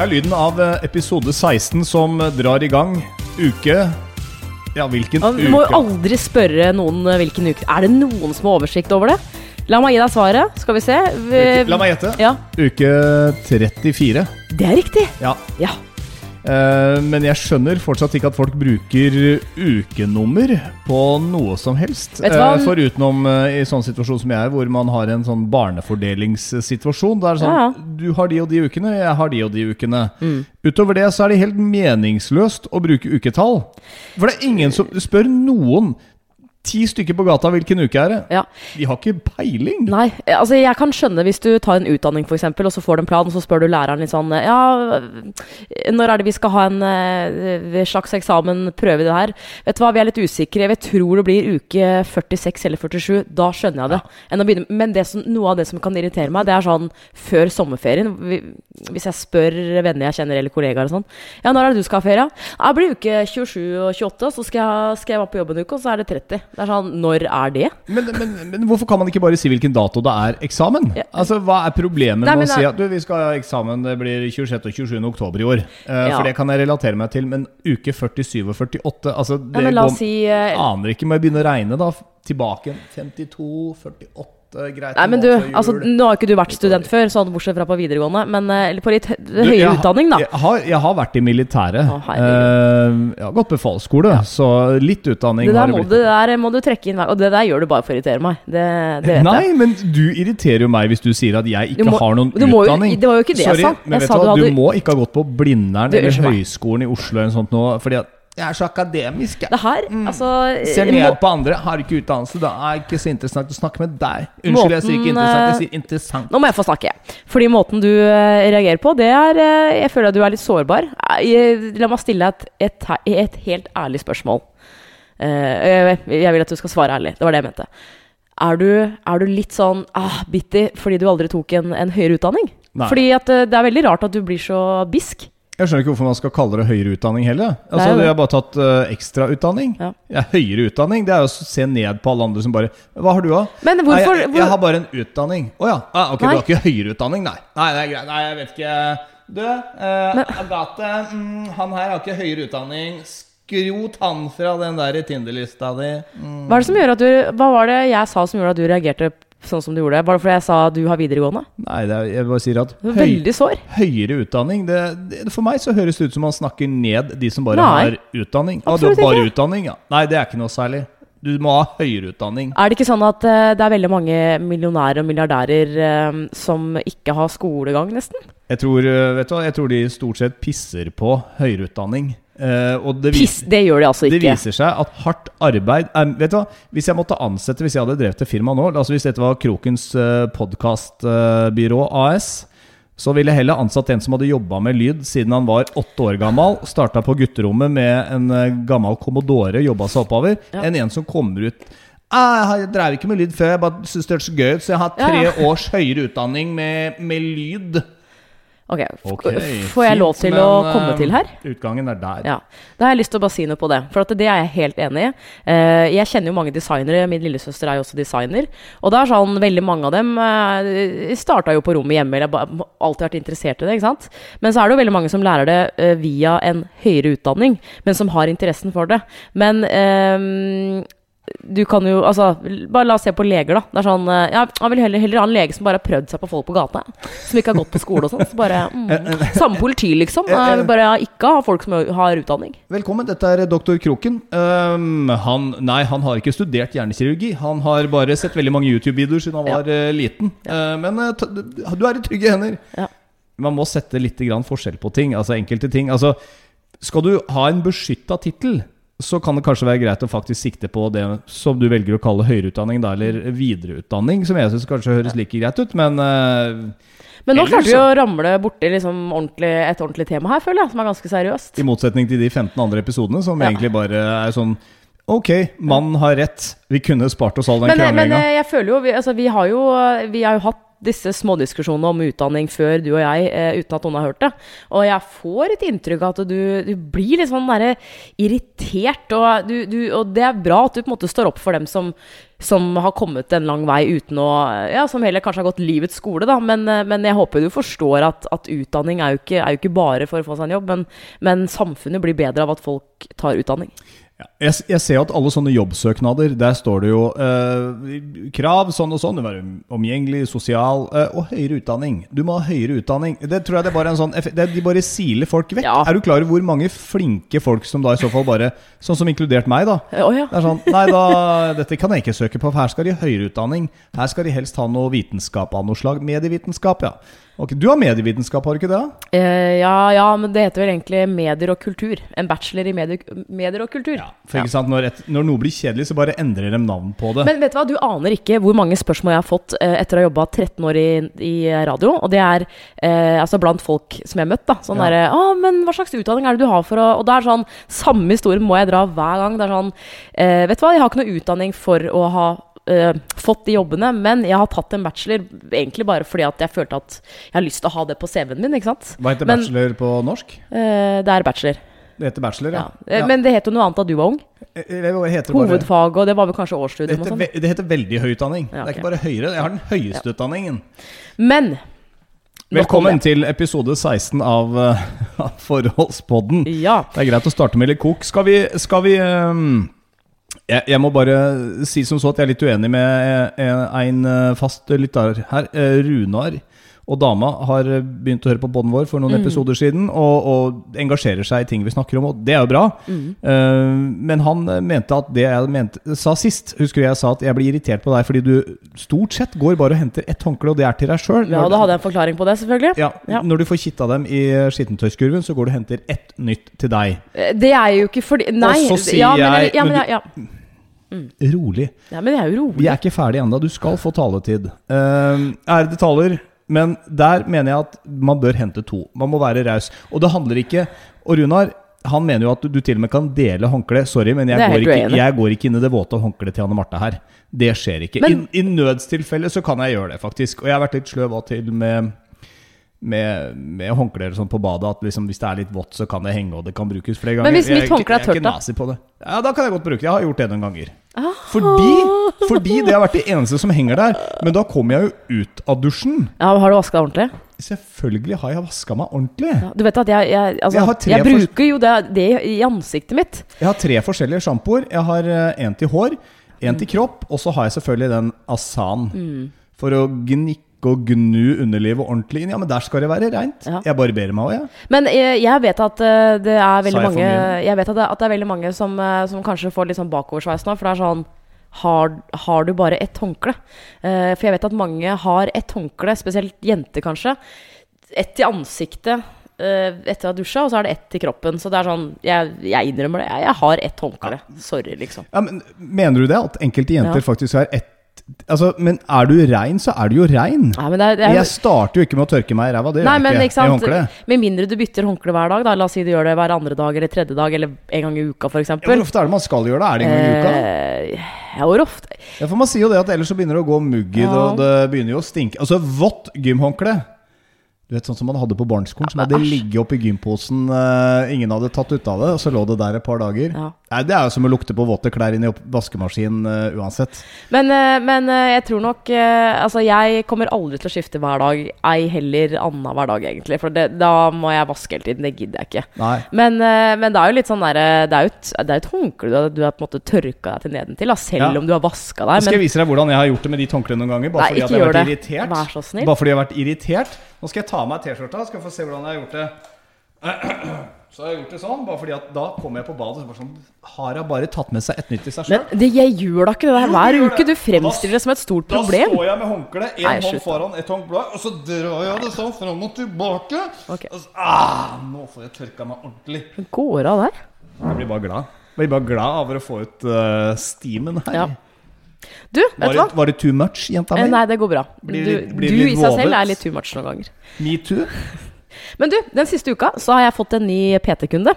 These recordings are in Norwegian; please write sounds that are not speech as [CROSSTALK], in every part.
Det er lyden av eh, episode 16 som drar i gang. Uke Ja, hvilken uke? Du må jo aldri spørre noen eh, hvilken uke Er det noen som har oversikt over det? La meg gi deg svaret. Skal vi se. Vi, La meg gjette. Ja, Uke 34. det er riktig. Ja. Ja. Eh, men jeg skjønner fortsatt ikke at folk bruker ukenummer på noe som helst. Eh, for utenom eh, i sånn situasjon som jeg er, hvor man har en sånn barnefordelingssituasjon. Det er sånn Ja, Mm. Du har de og de ukene, jeg har de og de ukene. Utover det så er det helt meningsløst å bruke uketall. For det er ingen som spør noen ti stykker på gata hvilken uke er det. ja. De har ikke peiling. Nei, altså jeg kan skjønne hvis du tar en utdanning eksempel, og så får du en plan, og så spør du læreren litt sånn Ja, når er det vi skal ha en eh, slags eksamen, prøve det her? Vet du hva, vi er litt usikre. Jeg tror det blir uke 46 eller 47. Da skjønner jeg det. Begynne. Men det som, noe av det som kan irritere meg, det er sånn før sommerferien. Hvis jeg spør venner jeg kjenner eller kollegaer og sånn Ja, når er det du skal ha ferie? Ja, det blir uke 27 og 28, så skal jeg, skal jeg være på jobb en uke, og så er det 30. Det er sånn Når er det? Men, men, men hvorfor kan man ikke bare si hvilken dato det er eksamen? Ja. Altså, Hva er problemet Nei, med å si at du, vi skal ha eksamen, det blir 26. og 27. oktober i år? Uh, Ja. For det kan jeg relatere meg til. Men uke 47 og 48 altså, det Ja, går, si uh, aner ikke. Må jeg begynne å regne da? Tilbake 52, 48 Greit. Nei, men du, altså, Nå har ikke du vært student før, sånn bortsett fra på videregående, men eh, eller på litt høyere utdanning, da. Jeg har, jeg har vært i militæret. Å, Eh, jeg har gått befalsskole, så litt utdanning Det har det blitt. det der må du trekke inn hver Og det der gjør du bare for å irritere meg. Det, det vet Nei, jeg. men du irriterer jo meg hvis du sier at jeg ikke må- har noen utdanning. jo- det var jo ikke det jeg sa. Men Jeg vet sa du hva, du hadde- må ikke ha gått på Blindern eller. Høgskolen i Oslo eller noe sånt nå, fordi at jeg er så akademisk. Jeg. Det her, altså Ser må- ned på andre, har ikke utdannelse. Da er ikke så interessant å snakke med deg. Unnskyld, jeg sier ikke interessant, jeg eh, sier interessant. Nå må jeg få snakke. Fordi måten du eh, reagerer på, det er eh, Jeg føler at du er litt sårbar. Eh, la meg stille et, et, et helt ærlig spørsmål. Eh, jeg, vil at du skal svare ærlig. Det var det jeg mente. Er du, er du litt sånn ah, bitty fordi du aldri tok en, en høyere utdanning? Nei. Fordi at eh, det er veldig rart at du blir så bisk. Jeg skjønner ikke hvorfor man skal kalle det høyere utdanning heller. Er Altså, Du. Har bare tatt uh, ekstrautdanning. Ja. Ja, høyere utdanning det er jo å se ned på alle andre som bare Hva har du, da? Men Nei, jeg, har bare en utdanning. Å ja. Ah, ok, Nei. du har ikke høyere utdanning, nei? Nei, det er greit. Nei, jeg vet ikke. Du, uh, Agathe, mm, han her har ikke høyere utdanning. Skrot han fra den der Tinder-lista di. Mm. Hva er det som gjør at du Hva var det jeg sa som gjorde at du reagerte sånn som du gjorde? Var det fordi jeg sa du har videregående? Nei, det er, jeg bare sier at høy, veldig sår. høyere utdanning det, det, For meg så høres det ut som man snakker ned de som bare Nei. har utdanning. Ah, du har Absolutt bare ikke. utdanning, ja. Nei, det er ikke noe særlig. Du må ha høyere utdanning. Er det ikke sånn at uh, det er veldig mange millionærer og milliardærer uh, som ikke har skolegang, nesten? Jeg tror, uh, vet du hva, jeg tror de stort sett pisser på høyere utdanning. Eh, og det Piss, det gjør de altså det viser seg at hardt arbeid er, Vet du hva, Hvis jeg måtte ansette Hvis jeg hadde drevet et firma nå, altså hvis dette var Krokens uh, podkastbyrå AS, så ville jeg heller ansatt en som hadde jobba med lyd siden han var åtte år gammel. Starta på gutterommet med en eh, gammel Commodore, jobba seg oppover. Ja. Enn en som kommer ut ah, Jeg drev ikke med lyd før, jeg bare syntes det hørtes gøy ut, så jeg har tre ja. års høyere utdanning med, med lyd. Ok, Får jeg lov til til å komme eh, til her? Utgangen er der. Ja. Da har jeg lyst til å bare si noe på det. For det er jeg helt enig i. Eh, jeg kjenner jo mange designere. Min lillesøster er jo også designer. Og det er sånn, veldig mange av dem uh, starta jo på rommet hjemme, eller har alltid vært interessert i det. ikke sant? Men så er det jo veldig mange som lærer det eh, via en høyere utdanning, men som har interessen for det. Men eh, du kan jo altså Bare la oss se på leger, da. Det er sånn eh, ja, Jeg vil heller, heller ha en lege som bare har prøvd seg på folk på gata. Som ikke har gått på skole og sånn. Så bare, mm. Samme politi, liksom. eh, bare ikke ha folk som har utdanning. Velkommen, dette er doktor Kroken. Um, han, nei, han har ikke studert hjernekirurgi. Han har bare sett veldig mange YouTube-videoer siden han var ja. liten. Uh, men eh, du er i trygge hender. Ja. Man må sette litt grann forskjell på ting. Altså enkelte ting. Altså, skal du ha en beskytta tittel, så kan det kanskje være greit å faktisk sikte på det som du velger å kalle høyere utdanning, da, eller videreutdanning, som jeg syns kanskje høres like greit ut, men uh, Men nå klarte vi å ramle borti liksom ordentlig, et ordentlig tema her, føler jeg. Som er ganske seriøst. I motsetning til de 15 andre episodene, som Ja. egentlig bare er sånn Ok, mannen har rett. Vi kunne spart oss all den Men, men eh, jeg føler jo vi, altså, vi har jo Vi har jo hatt disse smådiskusjonene om utdanning før du og jeg, eh, uten at noen har hørt det. Og jeg får et inntrykk av at du, du blir litt sånn derre irritert, og, du, du, og det er bra at du på en måte står opp for dem som som har kommet en lang vei uten å Ja, som heller kanskje har gått livets skole, da. Men, eh, men jeg håper du forstår at, at utdanning er jo, ikke, er jo ikke bare for å få seg en jobb, men, men samfunnet blir bedre av at folk tar utdanning. Ja, jeg, jeg ser at alle sånne jobbsøknader, der står det jo eh, krav sånn og sånn. Du må være omgjengelig, sosial eh, og høyere utdanning. Du må ha høyere utdanning. Det tror jeg det er bare en sånn det, De bare siler folk vekk. Ja. Er du klar over hvor mange flinke folk som da i så fall bare Sånn som inkludert meg, da. Oh, ja. Det er sånn, nei da, Dette kan jeg ikke søke på, for her skal de ha høyere utdanning. Her skal de helst ha noe vitenskap av noe slag. Medievitenskap, ja. Ok, Du har medievitenskap, har du ikke det? Eh, ja, ja, men det heter vel egentlig medier og kultur. En bachelor i medier, medier og kultur. For ikke sant, når, et, når noe blir kjedelig, så bare endrer de navn på det. Men vet du hva, du aner ikke hvor mange spørsmål jeg har fått eh, etter å ha jobba 13 år i, i radio. Og det er eh, altså blant folk som jeg har møtt. da Sånn Ja. derre 'Å, men hva slags utdanning er det du har for å Og det er sånn Samme historie må jeg dra hver gang. Det er sånn eh, Vet du hva, jeg har ikke noe utdanning for å ha eh, fått de jobbene, men jeg har tatt en bachelor egentlig bare fordi at jeg følte at jeg har lyst til å ha det på CV-en min. ikke sant? Hva heter men- bachelor på norsk? Uh, det er bachelor. Det heter bachelor, Ja. ja. Eh, Men det het jo noe annet da du var ung. Heter det bare? Hovedfag, og det var vel kanskje årsstudium og sånn. det heter veldig høy utdanning. Ja, Det er ikke bare høyere. Jeg har den høyeste utdanningen. Men Velkommen til episode 16 av, uh, [LAUGHS] av Forholdspodden. Ja. Det er greit å starte med litt kok. Skal vi, skal vi ehm, jeg, jeg må bare si som så at jeg er litt uenig med en, en eh, fast lytter her. Eh, Runar og dama har begynt å høre på podden vår for noen episoder siden og, og engasjerer seg i ting vi snakker om, og det er jo bra. Eh, men han mente at det jeg mente, sa sist Husker du jeg sa at jeg blir irritert på deg fordi du stort sett går bare og henter ett håndkle, og det er til deg sjøl. ja, da hadde jeg en forklaring på det, selvfølgelig. Ja, Ja. Når du får kitta dem i skittentøyskurven, så går du og henter ett nytt til deg. Eh, Det er jo ikke fordi Nei. Og så sier ja, men, jeg- ja, men, men ja, ja. Rolig. ja, men det er jo rolig. Vi er ikke ferdig ennå. Du skal få taletid. Uh, ærede taler, men der mener jeg at man bør hente to. Man må være raus. Og det handler ikke Og Runar, han mener jo at du, til og med kan dele håndkle. Sorry, men jeg går, ikke, jeg går ikke inn i det våte håndkleet til Anne Marte her. Det skjer ikke. Men- I, I nødstilfelle så kan jeg gjøre det, faktisk. Og jeg har vært litt sløv av til med med, med håndklær sånn på badet. At liksom, hvis det er litt vått, så kan det henge, og det kan brukes flere ganger. Men hvis mitt håndkle er tørt, da? det. Ja, da kan jeg godt bruke det. Jeg har gjort det noen ganger. Ah. Fordi, fordi det har vært det eneste som henger der. Men da kommer jeg jo ut av dusjen. Ja, har du vaska ordentlig? Selvfølgelig har jeg vaska meg ordentlig. Ja, du vet at jeg Jeg, altså, Jeg jeg, bruker jo det, det i ansiktet mitt. Jeg har tre forskjellige sjampoer. Jeg har én til hår, én til kropp, og så har jeg selvfølgelig den Asan. Mm. For å gnikke og gnu underlivet ordentlig inn. Ja, men der skal det være reint. Ja. Jeg barberer meg òg, jeg. Men jeg, jeg vet at eh, det er veldig jeg mange? Jeg vet at det, at det er veldig mange som, eh, som kanskje får litt sånn bakoversveis nå. For det er sånn har, har du bare ett håndkle? Uh, for jeg vet at mange har ett håndkle, spesielt jenter kanskje. Ett i ansiktet uh, etter å ha dusja, og så er det ett i kroppen. Så det er sånn Jeg, jeg innrømmer det. Jeg, jeg har ett håndkle. Sorry, liksom. Ja, men Mener du det? At enkelte jenter Ja. faktisk har ett Altså, Men er du rein, så er du jo rein. Nei, det er, det er, Jeg starter jo ikke med å tørke meg i ræva. Det Nei, gjør jeg ikke ikke. sant håndkle. Med mindre du bytter håndkle hver dag, da. La oss si du gjør det hver andre dag eller tredje dag eller en gang i uka, f.eks. Ja, hvor ofte er det man skal gjøre det? Er det en gang i uka? Eh, ja, hvor ofte? Ja, for Man sier jo det at ellers så begynner det å gå mugg i det, og det begynner jo å stinke. Altså, vått gymhåndkle Du vet sånn som man hadde på barneskolen, som Ja, hadde æsj. ligget oppi gymposen. Uh, ingen hadde tatt ut av det, og så lå det der et par dager. Ja. Nei, Det er jo som å lukte på våte klær inn i vaskemaskinen uh, uansett. Men, uh, men uh, jeg tror nok eh, Altså, jeg kommer aldri til å skifte hver dag. Ei heller annenhver dag, egentlig. For det, da må jeg vaske hele tiden. Det gidder jeg ikke. Men, men det er jo litt sånn derre Det er jo et, det er et håndkle du, har- du har på en måte tørka deg til nedentil, da, selv Ja. om du har vaska Nå deg. skal jeg vise deg hvordan jeg har gjort det med de håndklærne noen ganger. Bare Nei, fordi jeg har vært det. irritert. Vær så snill. Bare fordi jeg har vært irritert. Nå skal jeg ta av meg T-skjorta, skal vi få se hvordan jeg har gjort det. [CLEARS THROAT] Så har jeg gjort det sånn, bare fordi at da kommer jeg på badet og så bare sånn Har hun bare tatt med seg et nytt i seg sjøl? men det, jeg gjør da ikke det der hver uke. Du fremstiller det som et stort problem. Da står jeg med håndkle, én hånd foran, ett hånd bak, og så drar jeg det sånn fram og tilbake. Okay. Og så, ah, nå får jeg tørka meg ordentlig. Det Går av der? Jeg blir bare glad. Jeg blir bare glad over å få ut uh, steamen her. Ja. Du, Var, det, var det too much, jenta Eh, mi? Nei, det går bra. Blir Du, blir du i seg selv er litt too much noen ganger. Me too? Men du, den siste uka så har jeg fått en ny PT-kunde.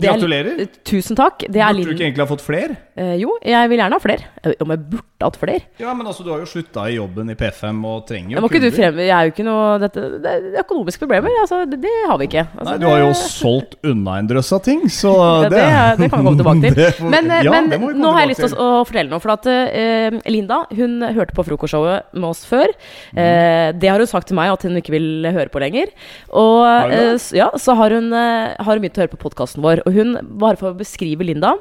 Det er- Gratulerer. eh, tusen takk. Det Burde du ikke egentlig ha fått flere? Eh, jo, jeg vil gjerne ha flere. Eh, Om jeg burde hatt flere? Ja, men altså, du har jo slutta i jobben i P5 og trenger jo kunder. fremme. Jeg er jo ikke noe dette, Det er økonomiske problemer. Altså, det, det har vi ikke. Altså, Nei, du har jo det- solgt unna en drøss av ting, så [LAUGHS] det, det, det kan vi komme tilbake til. [LAUGHS] Får- Men, eh, ja, men nå har jeg lyst til å, fortelle noe. For at eh, Linda hun hørte på frokostshowet med oss før. Mm. Eh, det har hun sagt til meg at hun ikke vil høre på lenger. Og ja, så har hun, har hun begynt å høre på podkasten vår. Og hun, bare for å beskrive Linda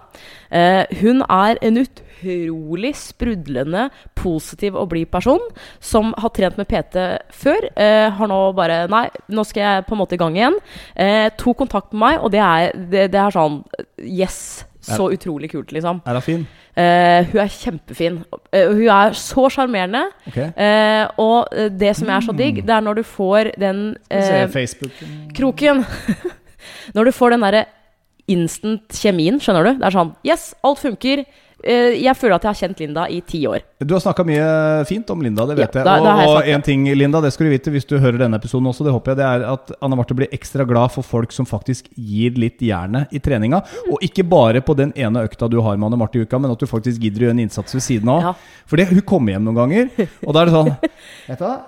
eh, Hun er en utrolig sprudlende, positiv og blid person som har trent med PT før. Eh, har nå bare Nei, nå skal jeg på en måte i gang igjen. Eh, tok kontakt med meg, og det er, det, det er sånn Yes! Så utrolig kult, liksom. Er hun fin? Uh, hun er kjempefin. Uh, hun er så sjarmerende. Okay. Uh, og det som er så digg, det er når du får den kroken [LAUGHS] Når du får den derre instant kjemien, skjønner du? Det er sånn Yes, alt funker. Eh, jeg føler at jeg har kjent Linda i ti år. Du har snakka mye fint om Linda, det vet Ja, jeg. da- jeg og sagt en ting, Linda, det skal du vite hvis du hører denne episoden også, det håper jeg, det er at Anne Marte blir ekstra glad for folk som faktisk gir litt jernet i treninga. Og ikke bare på den ene økta du har med Anne Marte i uka, men at du faktisk gidder å gjøre en innsats ved siden av. Ja. For hun kommer hjem noen ganger, og da er det sånn [LAUGHS] Vet du hva?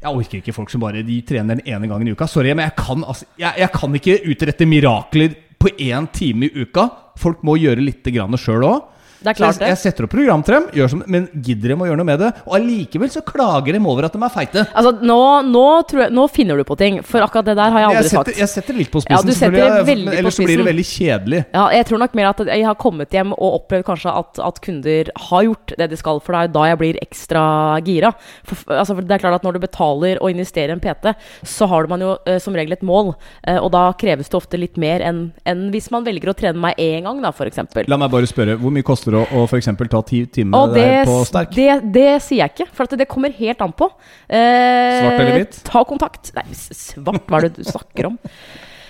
Jeg orker ikke folk som bare de trener den ene gangen i uka. Sorry, men jeg kan, altså, jeg, jeg kan ikke utrette mirakler på én time i uka. Folk må gjøre litt sjøl òg. Det er jeg, klart det. jeg setter opp program til dem, som, men gidder dem å gjøre noe med det? Og allikevel så klager de over at de er feite. Altså, nå, nå, jeg, nå finner du på ting, for akkurat det der har jeg Jeg aldri setter, sagt. jeg setter litt på spissen, ja, selvfølgelig, ellers så blir det veldig kjedelig. Ja, jeg tror nok mer at jeg har kommet hjem og opplevd kanskje at, at kunder har gjort det de skal, for det er da jeg blir ekstra gira. For, altså, for det er klart at Når du betaler og investerer i en PT, så har man jo uh, som regel et mål, uh, og da kreves det ofte litt mer enn enn hvis man velger å trene meg én gang, da, f.eks. La meg bare spørre, hvor mye koster det å, å eksempel ta ti timer der på sterk? det, det sier jeg ikke, for det kommer helt an på. Eh, Svart eller hvitt? Ta kontakt. Nei, svart, hva er det du snakker om?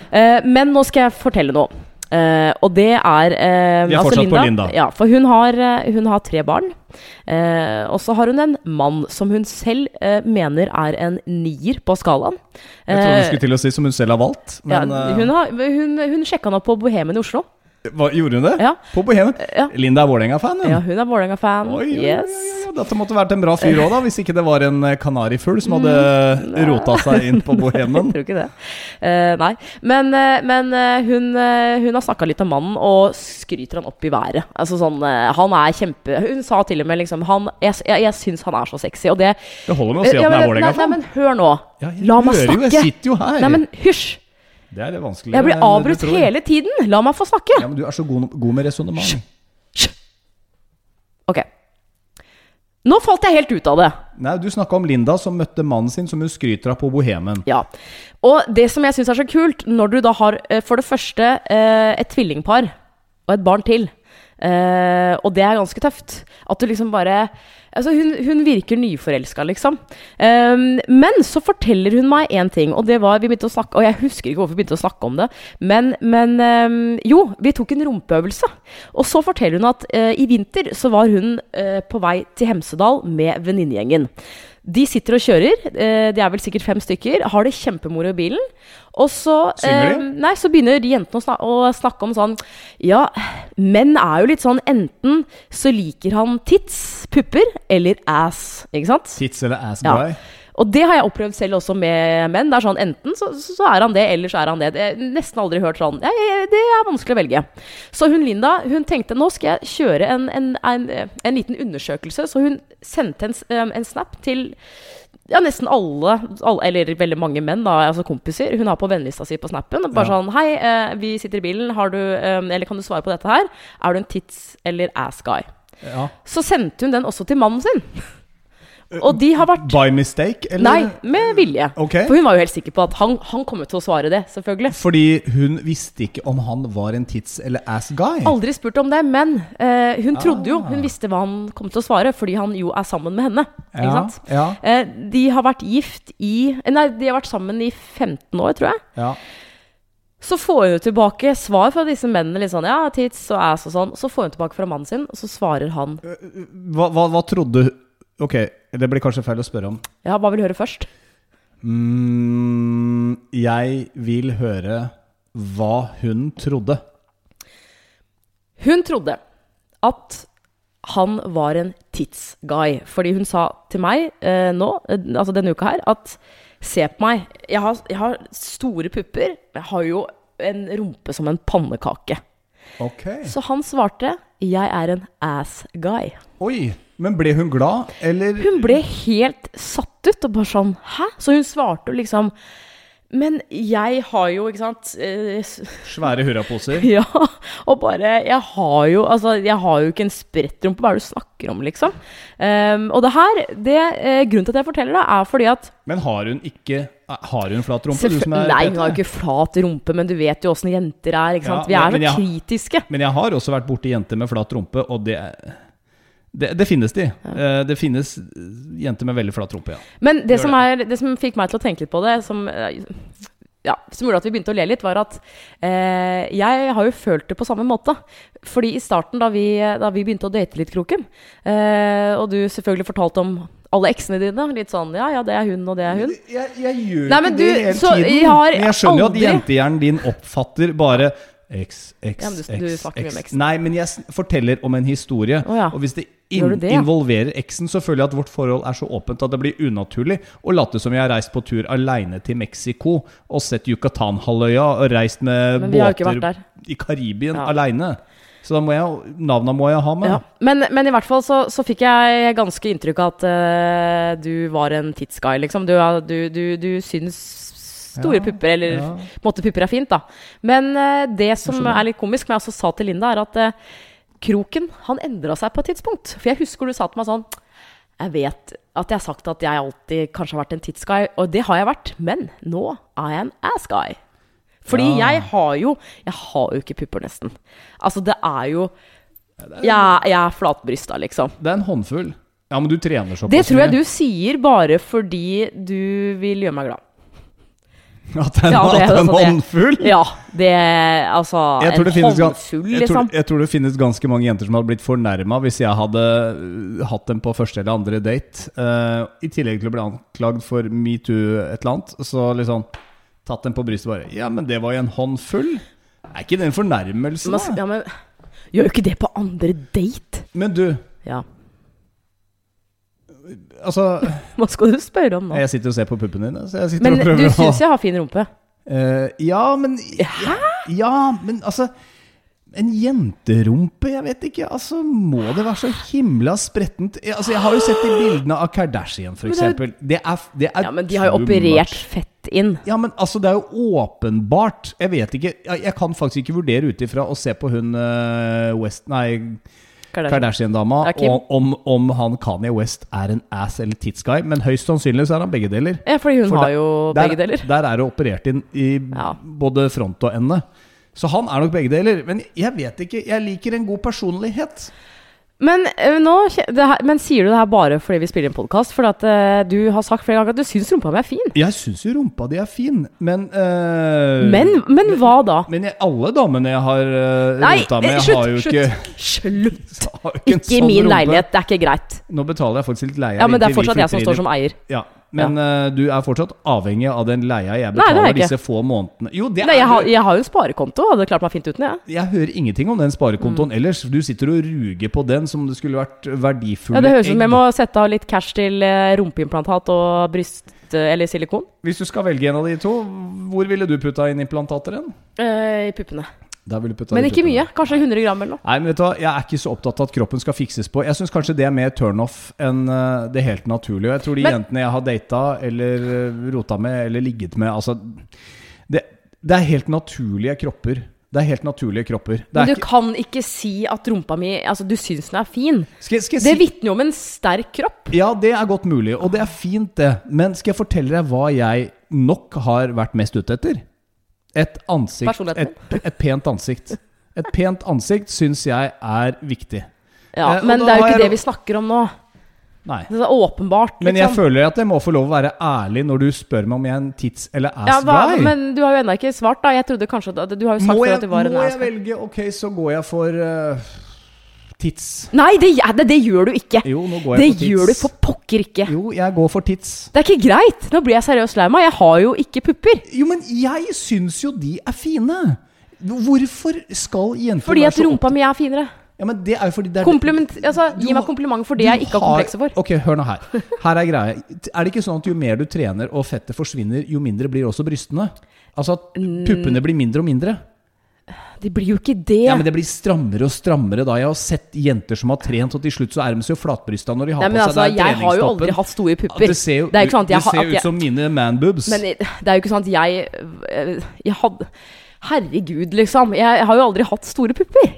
Eh, men nå skal jeg fortelle noe. Eh, og det er eh, Vi er fortsatt på Linda. Ja, for hun har, eh, hun har tre barn. Eh, og så har hun en mann som hun selv eh, mener er en nier på skalaen. Jeg trodde hun skulle til å si som hun selv har valgt. Men ja, eh, hun, har, hun, hun sjekka nå på Bohemen i Oslo. Hva, gjorde hun det? Ja. På Bohemen? Ja. Linda er Vålerenga-fan, hun. Ja, hun er Vålerenga-fan. Yes. Dette måtte vært en bra fyr òg, hvis ikke det var en eh, kanarifugl som hadde rota seg inn på Bohemen. [LAUGHS] Jeg tror ikke det. Uh, nei. Men, uh, men uh, hun, eh, hun har snakka litt om mannen og skryter han opp i været. Altså sånn, eh, Han er kjempe Hun sa til og med liksom han, Jeg, jeg, jeg syns han er så sexy, og det Det holder med å si at Ja, hun Vålerenga-fan. Nei, nei, men hør nå. Ja, La meg hører jo, jeg sitter jo her. Nei, men hysj! Det er vanskelig. Jeg blir avbrutt hele tiden. La meg få snakke. Ja, men du er så god, god med resonnement. Ok. Nå falt jeg helt ut av det. Nei, du snakka om Linda som møtte mannen sin, som hun skryter av på Bohemen. Ja. Og det som jeg syns er så kult, når du da har eh, for det første eh, et tvillingpar og et barn til, eh, og det er ganske tøft At du liksom bare Altså, hun, hun virker nyforelska, liksom. Um, men så forteller hun meg én ting, og det var vi begynte å snakke Og jeg husker ikke hvorfor vi begynte å snakke om det, men, men um, Jo, vi tok en rumpeøvelse. Og så forteller hun at uh, i vinter så var hun uh, på vei til Hemsedal med venninnegjengen. De sitter og kjører, eh, de er vel sikkert fem stykker, har det kjempemoro i bilen. Og så, eh, nei, så begynner jentene å, snak å snakke om sånn Ja, menn er jo litt sånn enten så liker han tits, pupper, eller ass. Ikke sant? Tits eller ass guy? Ja. Og det har jeg opplevd selv også med menn. Det er sånn Enten så, så er han det, eller så er han det. Jeg har nesten aldri hørt sånn ja, ja, Det er vanskelig å velge. Så hun Linda hun tenkte nå skal jeg kjøre en, en, en, en liten undersøkelse. Så hun sendte en, um, snap til ja, nesten alle, alle, eller veldig mange menn, da, altså kompiser, hun har på vennelista si på snappen. Bare Ja. sånn Hei, eh, vi sitter i bilen. Har du um, Eller kan du svare på dette her? Er du en tits eller ass guy? Ja. Så sendte hun den også til mannen sin. Og de har vært By mistake, eller? Nei, med vilje. Okay. For hun var jo helt sikker på at han, han kom til å svare det, selvfølgelig. Fordi hun visste ikke om han var en tits eller ass guy. Aldri spurt om det, men eh, hun trodde jo Ah. Hun visste hva han kom til å svare, fordi han jo er sammen med henne. Ikke Ja, sant? ja. Eh, de har vært gift i Nei, de har vært sammen i 15 år, tror jeg. Ja. Så får hun tilbake svar fra disse mennene. Litt sånn, ja, tits og ass og sånn. Så får hun tilbake fra mannen sin, og så svarer han Hva, hva, hva trodde Ok, det blir kanskje feil å spørre om. Ja, hva vil du høre først? Mm, jeg vil høre hva hun trodde. Hun trodde at han var en tidsguy. Fordi hun sa til meg eh, nå, eh, altså denne uka her, at se på meg. Jeg har, jeg har store pupper. Jeg har jo en rumpe som en pannekake. Okay. Så han svarte 'jeg er en ass guy'. Oi, men ble hun glad, eller Hun ble helt satt ut og bare sånn 'hæ?' Så hun svarte jo liksom Men jeg har jo, ikke sant eh, svære hurraposer? [LAUGHS] Ja, og bare Jeg har jo Altså, jeg har jo ikke en sprettrumpe. Hva er det du snakker om, liksom? Um, og det her det, eh, Grunnen til at jeg forteller det, er fordi at Men har hun ikke Har hun flat rumpe? du som er Nei, hun har jo ikke flat rumpe, men du vet jo åssen jenter er. ikke sant? Ja, Vi er så kritiske. Men jeg har også vært borti jenter med flat rumpe, og det det, det finnes de. Ja. Det finnes jenter med veldig flat rumpe, ja. Men det som, er, det som fikk meg til å tenke litt på det, som, eh, ja, som gjorde at vi begynte å le litt, var at eh, jeg har jo følt det på samme måte. Fordi i starten, da vi, da vi begynte å date litt, Kroken, eh, og du selvfølgelig fortalte om alle eksene dine, litt sånn ja, ja, det er hun, og det er hun. Jeg, jeg gjør Nei, men ikke det du- hele tiden. jeg har men jeg skjønner jo at jentehjernen din oppfatter bare X, X, Ja, men du- X, du X. X-en. Nei, men jeg forteller om en historie. Oh, ja. Og hvis det, in det, ja? involverer X-en, så føler jeg at vårt forhold er så åpent at det blir unaturlig å late som jeg har reist på tur aleine til Mexico og sett Yucatan-halvøya og reist med båter i Karibien Ja. aleine. Så da må jeg, navna må jeg ha med. Ja. Men, men i hvert fall så, så fikk jeg ganske inntrykk av at uh, du var en tidsguy, liksom. Du, du, du, du syns store Ja, pupper, eller ja. måte pupper er fint, da. Men uh, det som er litt komisk, som jeg også sa til Linda, er at uh, Kroken han endra seg på et tidspunkt. For jeg husker du sa til meg sånn Jeg vet at jeg har sagt at jeg alltid kanskje har vært en tidsguy, og det har jeg vært, men nå er jeg en assguy. Fordi Ja. jeg har jo Jeg har jo ikke pupper, nesten. Altså, det er jo Jeg, jeg er flatbrysta, liksom. Det er en håndfull. Ja, men du trener såpass Det tror jeg du sier bare fordi du vil gjøre meg glad. [LAUGHS] At det er, Ja, det er at er en altså det. håndfull? Ja, det Altså, Jeg tror, det en håndfull, jeg, tror, liksom. jeg tror det finnes ganske mange jenter som hadde blitt fornærma hvis jeg hadde uh, hatt dem på første eller andre date. Uh, I tillegg til å bli anklagd for metoo et eller annet. Så liksom tatt dem på brystet bare Ja, men det var jo en håndfull. Er ikke det en fornærmelse, da? ja, men gjør jo ikke det på andre date. Men du, Ja. Altså [LAUGHS] Hva skal du spørre om nå? Jeg sitter og ser på puppene dine, så jeg sitter Men og du å syns jeg har fin rumpe? Uh, Ja, men Hæ? Ja, men altså En jenterumpe, jeg vet ikke. Altså, Må det være så himla sprettent? Jeg, altså, jeg har jo sett de bildene av Kardashian, for det er-. Det er, det Ja, men de har jo operert fett inn. Ja, men altså, det er jo åpenbart Jeg vet ikke Jeg, jeg kan faktisk ikke vurdere ut ifra å se på hun uh, West Nei. Kardashian-dama Kardashian om, om, han Kanye West er en ass eller tidsguy, men høyst sannsynlig så er han begge deler. Ja, fordi hun For har der- jo Der, begge deler. der er det operert inn i Ja. både front og ende. Så han er nok begge deler. Men jeg vet ikke. Jeg liker en god personlighet. Men, eh, nå, det her, men sier du det her bare fordi vi spiller en podkast? For at uh, du har sagt flere ganger at du syns rumpa mi er fin. Jeg syns jo rumpa di er fin, men uh, Men, men hva da? Men alle damene jeg har uh, Nei, rota med, slutt, har jo slutt. ikke, Slutt! [LAUGHS] ikke i sånn min rumpe. leilighet, det er ikke greit. Nå betaler jeg faktisk litt leie. Ja, Men det er fortsatt jeg som står som eier. Ja, Men eh, du er fortsatt avhengig av den leia jeg Nei, er betaler jeg disse få månedene. Jo, det Nei, jeg, har, jeg har jo en sparekonto, hadde klart meg fint uten det. Jeg hører ingenting om den sparekontoen ellers. Du sitter og ruger på den som det skulle vært verdifulle Ja, det høres ut som jeg må sette av litt cash til eh, rumpeimplantat og bryst... Eller silikon. Hvis du skal velge en av de to, hvor ville du putta inn implantater hen? Eh, I puppene. Men ikke mye. Kanskje 100 gram eller noe. Nei, men vet du hva, Jeg er ikke så opptatt av at kroppen skal fikses på. Jeg syns kanskje det er mer turnoff enn eh, det helt naturlige. Jeg tror de Men- jentene jeg har data eller eh, rota med eller ligget med altså, det, det er helt naturlige kropper. Det er helt naturlige kropper. Men du ikke, kan ikke si at rumpa mi Altså, du syns den er fin. skal, skal Det si vitner jo om en sterk kropp. Ja, det er godt mulig, og det er fint, det. Men skal jeg fortelle deg hva jeg nok har vært mest ute etter? Et ansikt et, et pent ansikt. Et pent ansikt syns jeg er viktig. Ja, Eh, Men det er jo ikke det vi snakker om nå. Nei. Det er åpenbart. Men jeg liksom. føler at jeg må få lov å være ærlig når du spør meg om jeg er en tids- eller ja, ass-guy. Men du har jo ennå ikke svart, da. Jeg trodde kanskje at Du har jo sagt jeg, at du var en må jeg velge? Ok, så går jeg for uh, tits. Nei, det, det, det gjør du ikke! Jo, nå går Det jeg for tits. Det gjør du for pokker ikke. Jo, jeg går for tits. Det er ikke greit! Nå blir jeg seriøst lei meg. Jeg har jo ikke pupper. Jo, men jeg syns jo de er fine. Hvorfor skal jenter Fordi at rumpa mi er finere. Ja, men det er jo fordi det er Kompliment, altså, gi meg kompliment for det jeg ikke har komplekser for. Ok, hør nå her. Her er greia. Er det ikke sånn at jo mer du trener og fettet forsvinner, jo mindre blir også brystene? Altså at puppene blir mindre og mindre? Det blir jo ikke det. Ja, men det blir strammere og strammere da. Jeg har sett jenter som har trent, og til slutt så er de så flatbrysta når de har Nei, men på altså, seg jeg har jo aldri hatt store At pupper. det ser jo, Det sånn jeg det ser jeg, ut som mine manboobs. Men det er jo ikke at jeg øh, Jeg hadde Herregud, liksom. Jeg har jo aldri hatt store pupper.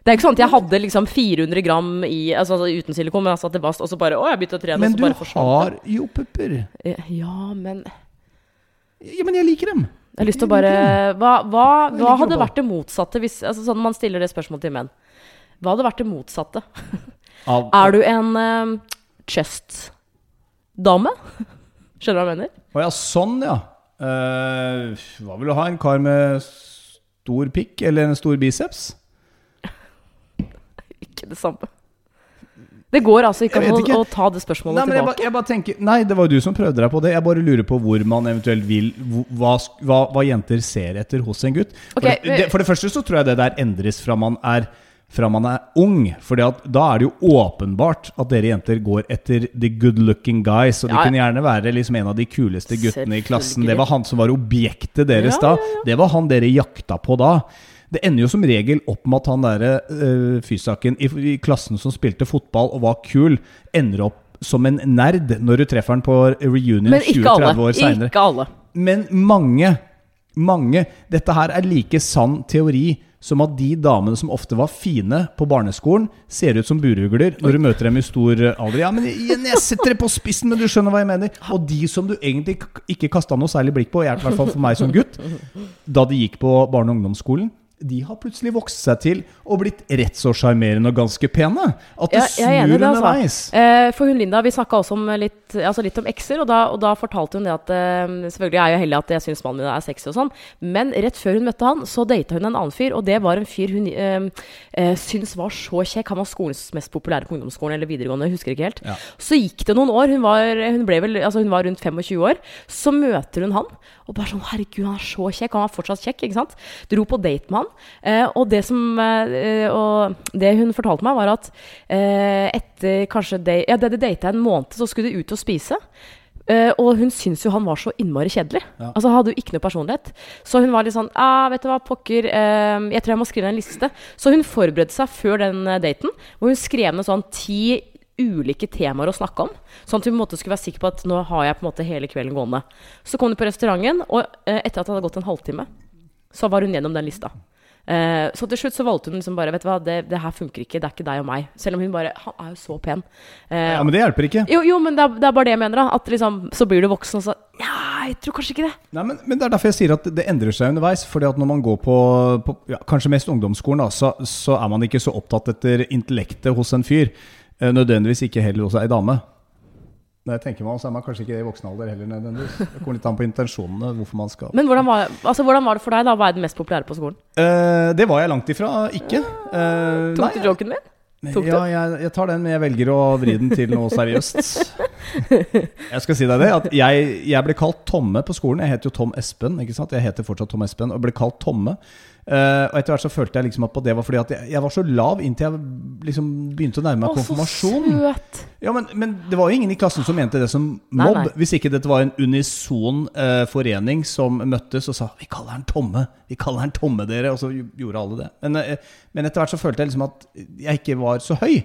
Det er ikke sånn at jeg hadde liksom 400 gram i, altså, altså, uten silikon, men i bast, og så bare Å, jeg begynte å trene, Men og så du bare forsvant har jo pupper. Eh, Ja, men Ja, men jeg liker dem. Jeg har lyst til å bare Hva, hva, hva hadde vært det motsatte hvis altså, sånn Man stiller det spørsmålet til menn. Hva hadde vært det motsatte? [LAUGHS] Av, Er du en uh, chest-dame? [LAUGHS] Skjønner du hva jeg mener? Å ja, sånn, ja. Uh, hva vil du ha? En kar med stor pikk eller en stor biceps? [LAUGHS] Ikke det samme. Det går altså ikke an å, ta det spørsmålet Nei, men jeg, tilbake. bare, jeg bare tenker Nei, det var jo du som prøvde deg på det. Jeg bare lurer på hvor man eventuelt vil Hva, hva, hva jenter ser etter hos en gutt. For, okay, det, det, for det første så tror jeg det der endres fra man er fra man er ung. For da er det jo åpenbart at dere jenter går etter the good looking guys. Og Ja. det kunne gjerne være liksom en av de kuleste guttene i klassen. Det var han som var objektet deres Ja, da. Det var han dere jakta på da. Det ender jo som regel opp med at han derre uh, fysaken i, i klassen som spilte fotball og var kul, ender opp som en nerd når du treffer han på reunion Men ikke alle. 20-30 år seinere. Ikke alle. Men mange, mange Dette her er like sann teori som at de damene som ofte var fine på barneskolen, ser ut som burugler når du møter dem i stor eh, alder. Ja, men jeg setter det på spissen, men du skjønner hva jeg mener. Og de som du egentlig ikke kasta noe særlig blikk på, i hvert fall for meg som gutt, da de gikk på barne- og ungdomsskolen, de har plutselig vokst seg til og blitt rett så sjarmerende og ganske pene. At det ja, er enig snur det, altså. underveis. Eh, for hun Linda, vi snakka også om litt, altså litt om ekser, og da, og da fortalte hun det at eh, Selvfølgelig er jeg heldig at jeg syns mannen min er sexy og sånn, men rett før hun møtte han, så data hun en annen fyr, og det var en fyr hun eh, syns var så kjekk. Han var skolens mest populære på ungdomsskolen eller videregående, jeg husker ikke helt. Ja. Så gikk det noen år, hun var, hun vel, altså hun var rundt 25 år, så møter hun han, og bare sånn Herregud, han er så kjekk. Han var fortsatt kjekk, ikke sant? Dro på date med han. Eh, og, det som, eh, og det hun fortalte meg, var at eh, etter kanskje de, ja, det de data en måned, så skulle de ut og spise. Uh, og hun syntes jo han var så innmari kjedelig. Ja. Altså Han hadde jo ikke noe personlighet. Så hun var litt sånn ah, Vet du hva, pokker, uh, jeg tror jeg må skrive ned en liste. Så hun forberedte seg før den eh, daten, hvor hun skrev ned sånn ti ulike temaer å snakke om. Sånn at hun på en måte skulle være sikker på at nå har jeg på en måte hele kvelden gående. Så kom hun på restauranten, og uh, etter at det hadde gått en halvtime, så var hun gjennom den lista. Eh, så til slutt så valgte hun liksom bare Vet du hva, det, det her funker ikke. Det er ikke deg og meg. Selv om hun bare Han er jo så pen. Uh, Ja, Men det hjelper ikke. jo, jo, men det er, det er bare det jeg mener. da At liksom, Så blir du voksen, og så Ja, jeg tror kanskje ikke det. Nei, men, men Det er derfor jeg sier at det endrer seg underveis. fordi at Når man går på, på ja, kanskje mest ungdomsskolen, da, så, så er man ikke så opptatt etter intellektet hos en fyr. Uh, nødvendigvis ikke heller hos ei dame. Når jeg tenker meg om, så er man kanskje ikke det i voksen alder heller. nødvendigvis Det kommer litt an på intensjonene. hvorfor man skal Men hvordan var, altså, hvordan var det for deg? da Hva er den mest populære på skolen? Uh, Det var jeg langt ifra ikke. Uh, Tok nei, du joken min? tok ja, jeg, jeg tar den, men jeg velger å vri den til noe seriøst. [LAUGHS] Jeg skal si deg det, at jeg, jeg ble kalt Tomme på skolen. Jeg heter jo Tom Espen. ikke sant? Jeg heter fortsatt Tom Espen, og ble kalt Tomme. Eh, og etter hvert så følte jeg liksom at på det var fordi at jeg, jeg var så lav inntil jeg liksom begynte å nærme meg Å, så søt! Ja, men, men det var jo ingen i klassen som mente det som mobb. nei. Hvis ikke dette var en unison uh, forening som møttes og sa 'Vi kaller han Tomme', vi kaller han Tomme, dere. Og så gjorde alle det. Men, uh, men etter hvert så følte jeg liksom at jeg ikke var så høy.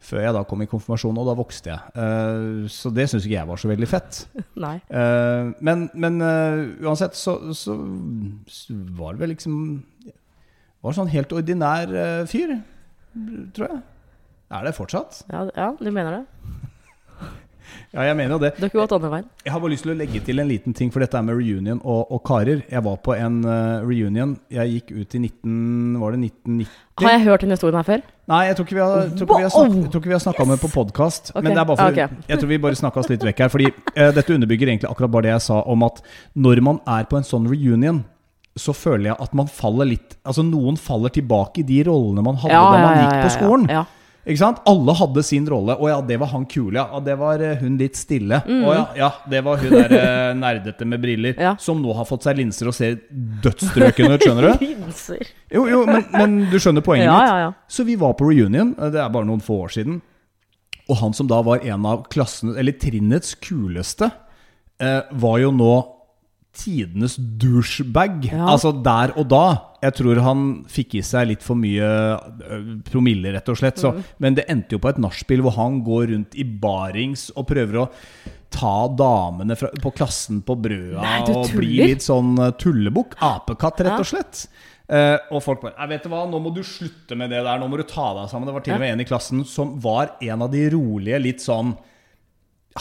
Før jeg da kom i konfirmasjon, og da vokste jeg. Eh, så det syns ikke jeg var så veldig fett. [LAUGHS] Nei. Eh, men men eh, uansett så, så, var det vel liksom Var sånn helt ordinær fyr, tror jeg. Er det fortsatt? Ja, ja, du mener det? Ja, jeg mener jo det. Du har ikke gått andre veien? Jeg har bare lyst til å legge til en liten ting, for dette er med reunion og, og karer. Jeg var på en uh, reunion. Jeg gikk ut i 19... Var det 1990? Har jeg hørt denne historien her før? Nei, jeg tror ikke vi har, tror vi har, snakket, jeg vi har snakka om det på podkast. Okay. Men det er bare for, okay. jeg tror vi bare snakka oss litt vekk her. Fordi uh, dette underbygger egentlig akkurat bare det jeg sa om at når man er på en sånn reunion, så føler jeg at man faller litt Altså noen faller tilbake i de rollene man hadde da man gikk på skolen. Ja, Ikke sant? Alle hadde sin rolle. Å ja, det var han kule, ja. Og det var eh, hun litt stille. Å ja, ja, det var hun der eh, [LAUGHS] nerdete med briller Ja. som nå har fått seg linser og ser dødsstrøken ut, skjønner du? [LAUGHS] Linser. Jo, jo, men, men du skjønner poenget Ja, mitt. ja. Så vi var på reunion, eh, det er bare noen få år siden. Og han som da var en av klassen, eller trinnets kuleste, eh, var jo nå tidenes douchebag. Altså der og da. Jeg tror han fikk i seg litt for mye eh, promille, rett og slett. Så, Mm. Men det endte jo på et nachspiel hvor han går rundt i barings og prøver å ta damene fra, på klassen på brøda Nei, og bli litt sånn eh, tullebukk. Apekatt, rett og slett. Eh, og folk bare «Nei, vet du hva, Nå må du slutte med det der. Nå må du ta deg sammen. Det var til og med en i klassen som var en av de rolige, litt sånn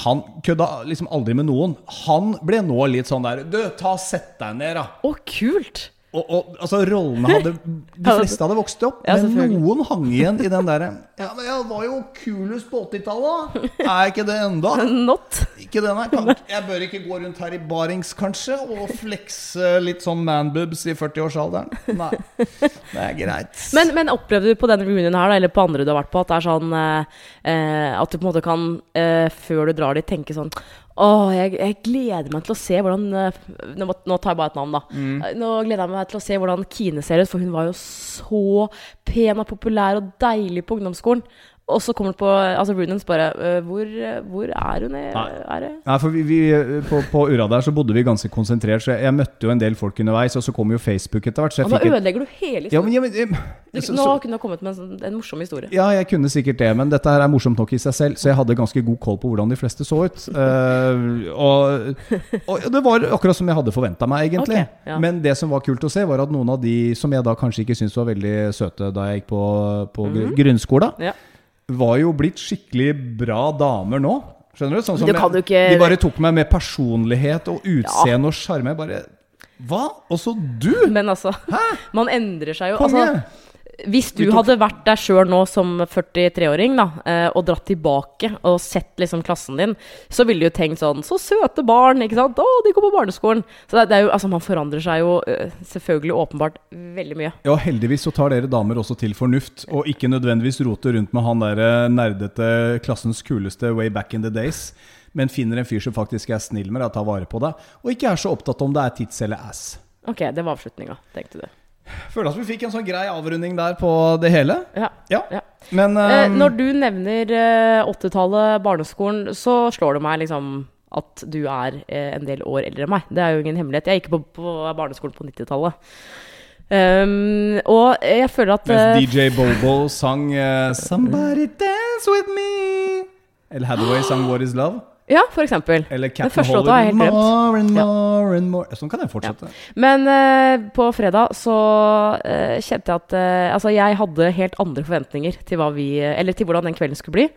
Han kødda liksom aldri med noen. Han ble nå litt sånn der Du, ta sett deg ned, da. Å, kult! Og, og altså, rollene hadde [LAUGHS] De fleste hadde vokst opp, Ja, men noen hang igjen i den derre Ja, men jeg var jo kulest på 80-tallet, da. Er ikke det enda? [LAUGHS] Not. Ikke det, nei. Jeg bør ikke gå rundt her i barings, kanskje, og flekse litt sånn manboobs i 40-årsalderen. Nei. Det er greit. [LAUGHS] Men, men opplevde du på denne reunionen her, da, eller på andre du har vært på, at det er sånn eh, eh, At du på en måte kan, eh, før du drar dit, tenke sånn Å, jeg, jeg gleder meg til å se hvordan eh, nå, nå tar jeg bare et navn, da. Mm. Nå gleder jeg meg til å se hvordan Kine ser ut, for hun var jo så pen og populær og deilig på ungdomsskolen. Og så kommer det på altså reunions bare eh, hvor, hvor er hun? Er, er det? Nei, for vi, vi, på, på Ura der så bodde vi ganske konsentrert, så jeg, jeg møtte jo en del folk underveis, og så kom jo Facebook etter hvert. Så jeg Og da fikk et, ødelegger du hele ja, men, ja, men, Du, eh, så, nå så, kunne du kommet med en, sånn- en morsom historie. ja, jeg kunne sikkert det, men dette her er morsomt nok i seg selv, så jeg hadde ganske god koll på hvordan de fleste så ut. Uh, [LAUGHS] og, og det var akkurat som jeg hadde forventa meg, egentlig. Ok, ja. Men det som var kult å se, var at noen av de som jeg da kanskje ikke syntes var veldig søte da jeg gikk på, på gr- grunnskolen, Mhm. Ja. Var jo blitt skikkelig bra damer nå. Skjønner du? Sånn som Du ikke- De bare tok meg med personlighet og utseende og sjarme. Bare Hva? Også du? Men altså, man endrer seg jo. Konge! Altså, hvis du hadde vært der sjøl nå som 43-åring da, eh, og dratt tilbake og sett liksom klassen din, så ville du jo tenkt sånn Så søte barn! ikke sant? Å, de går på barneskolen! Så det, det er jo, altså, man forandrer seg jo eh, selvfølgelig åpenbart veldig mye. Ja, heldigvis så tar dere damer også til fornuft, og ikke nødvendigvis roter rundt med han derre nerdete klassens kuleste way back in the days, men finner en fyr som faktisk er snill med deg, tar vare på deg, og ikke er så opptatt om det er tits eller ass. Ok, det var avslutninga, tenkte du. Føler at vi fikk en sånn grei avrunding der på det hele. Ja. Ja. Ja. Men Eh, ehm, når du nevner eh, 80-tallet, barneskolen, så slår det meg liksom at du er eh, en del år eldre enn meg. Det er jo ingen hemmelighet. Jeg gikk på, på barneskolen på 90-tallet. Um, og jeg føler at Mens eh, DJ Bobo sang uh, 'Somebody Dance With Me'. Eller Hathaway sang 'What Is Love'. Ja, for eksempel. Eller Captain glemt. More and more and more Sånn kan jeg fortsette. Men uh, på fredag så uh, kjente jeg at uh, Altså, jeg hadde helt andre forventninger til hva vi Eller til hvordan den kvelden skulle bli,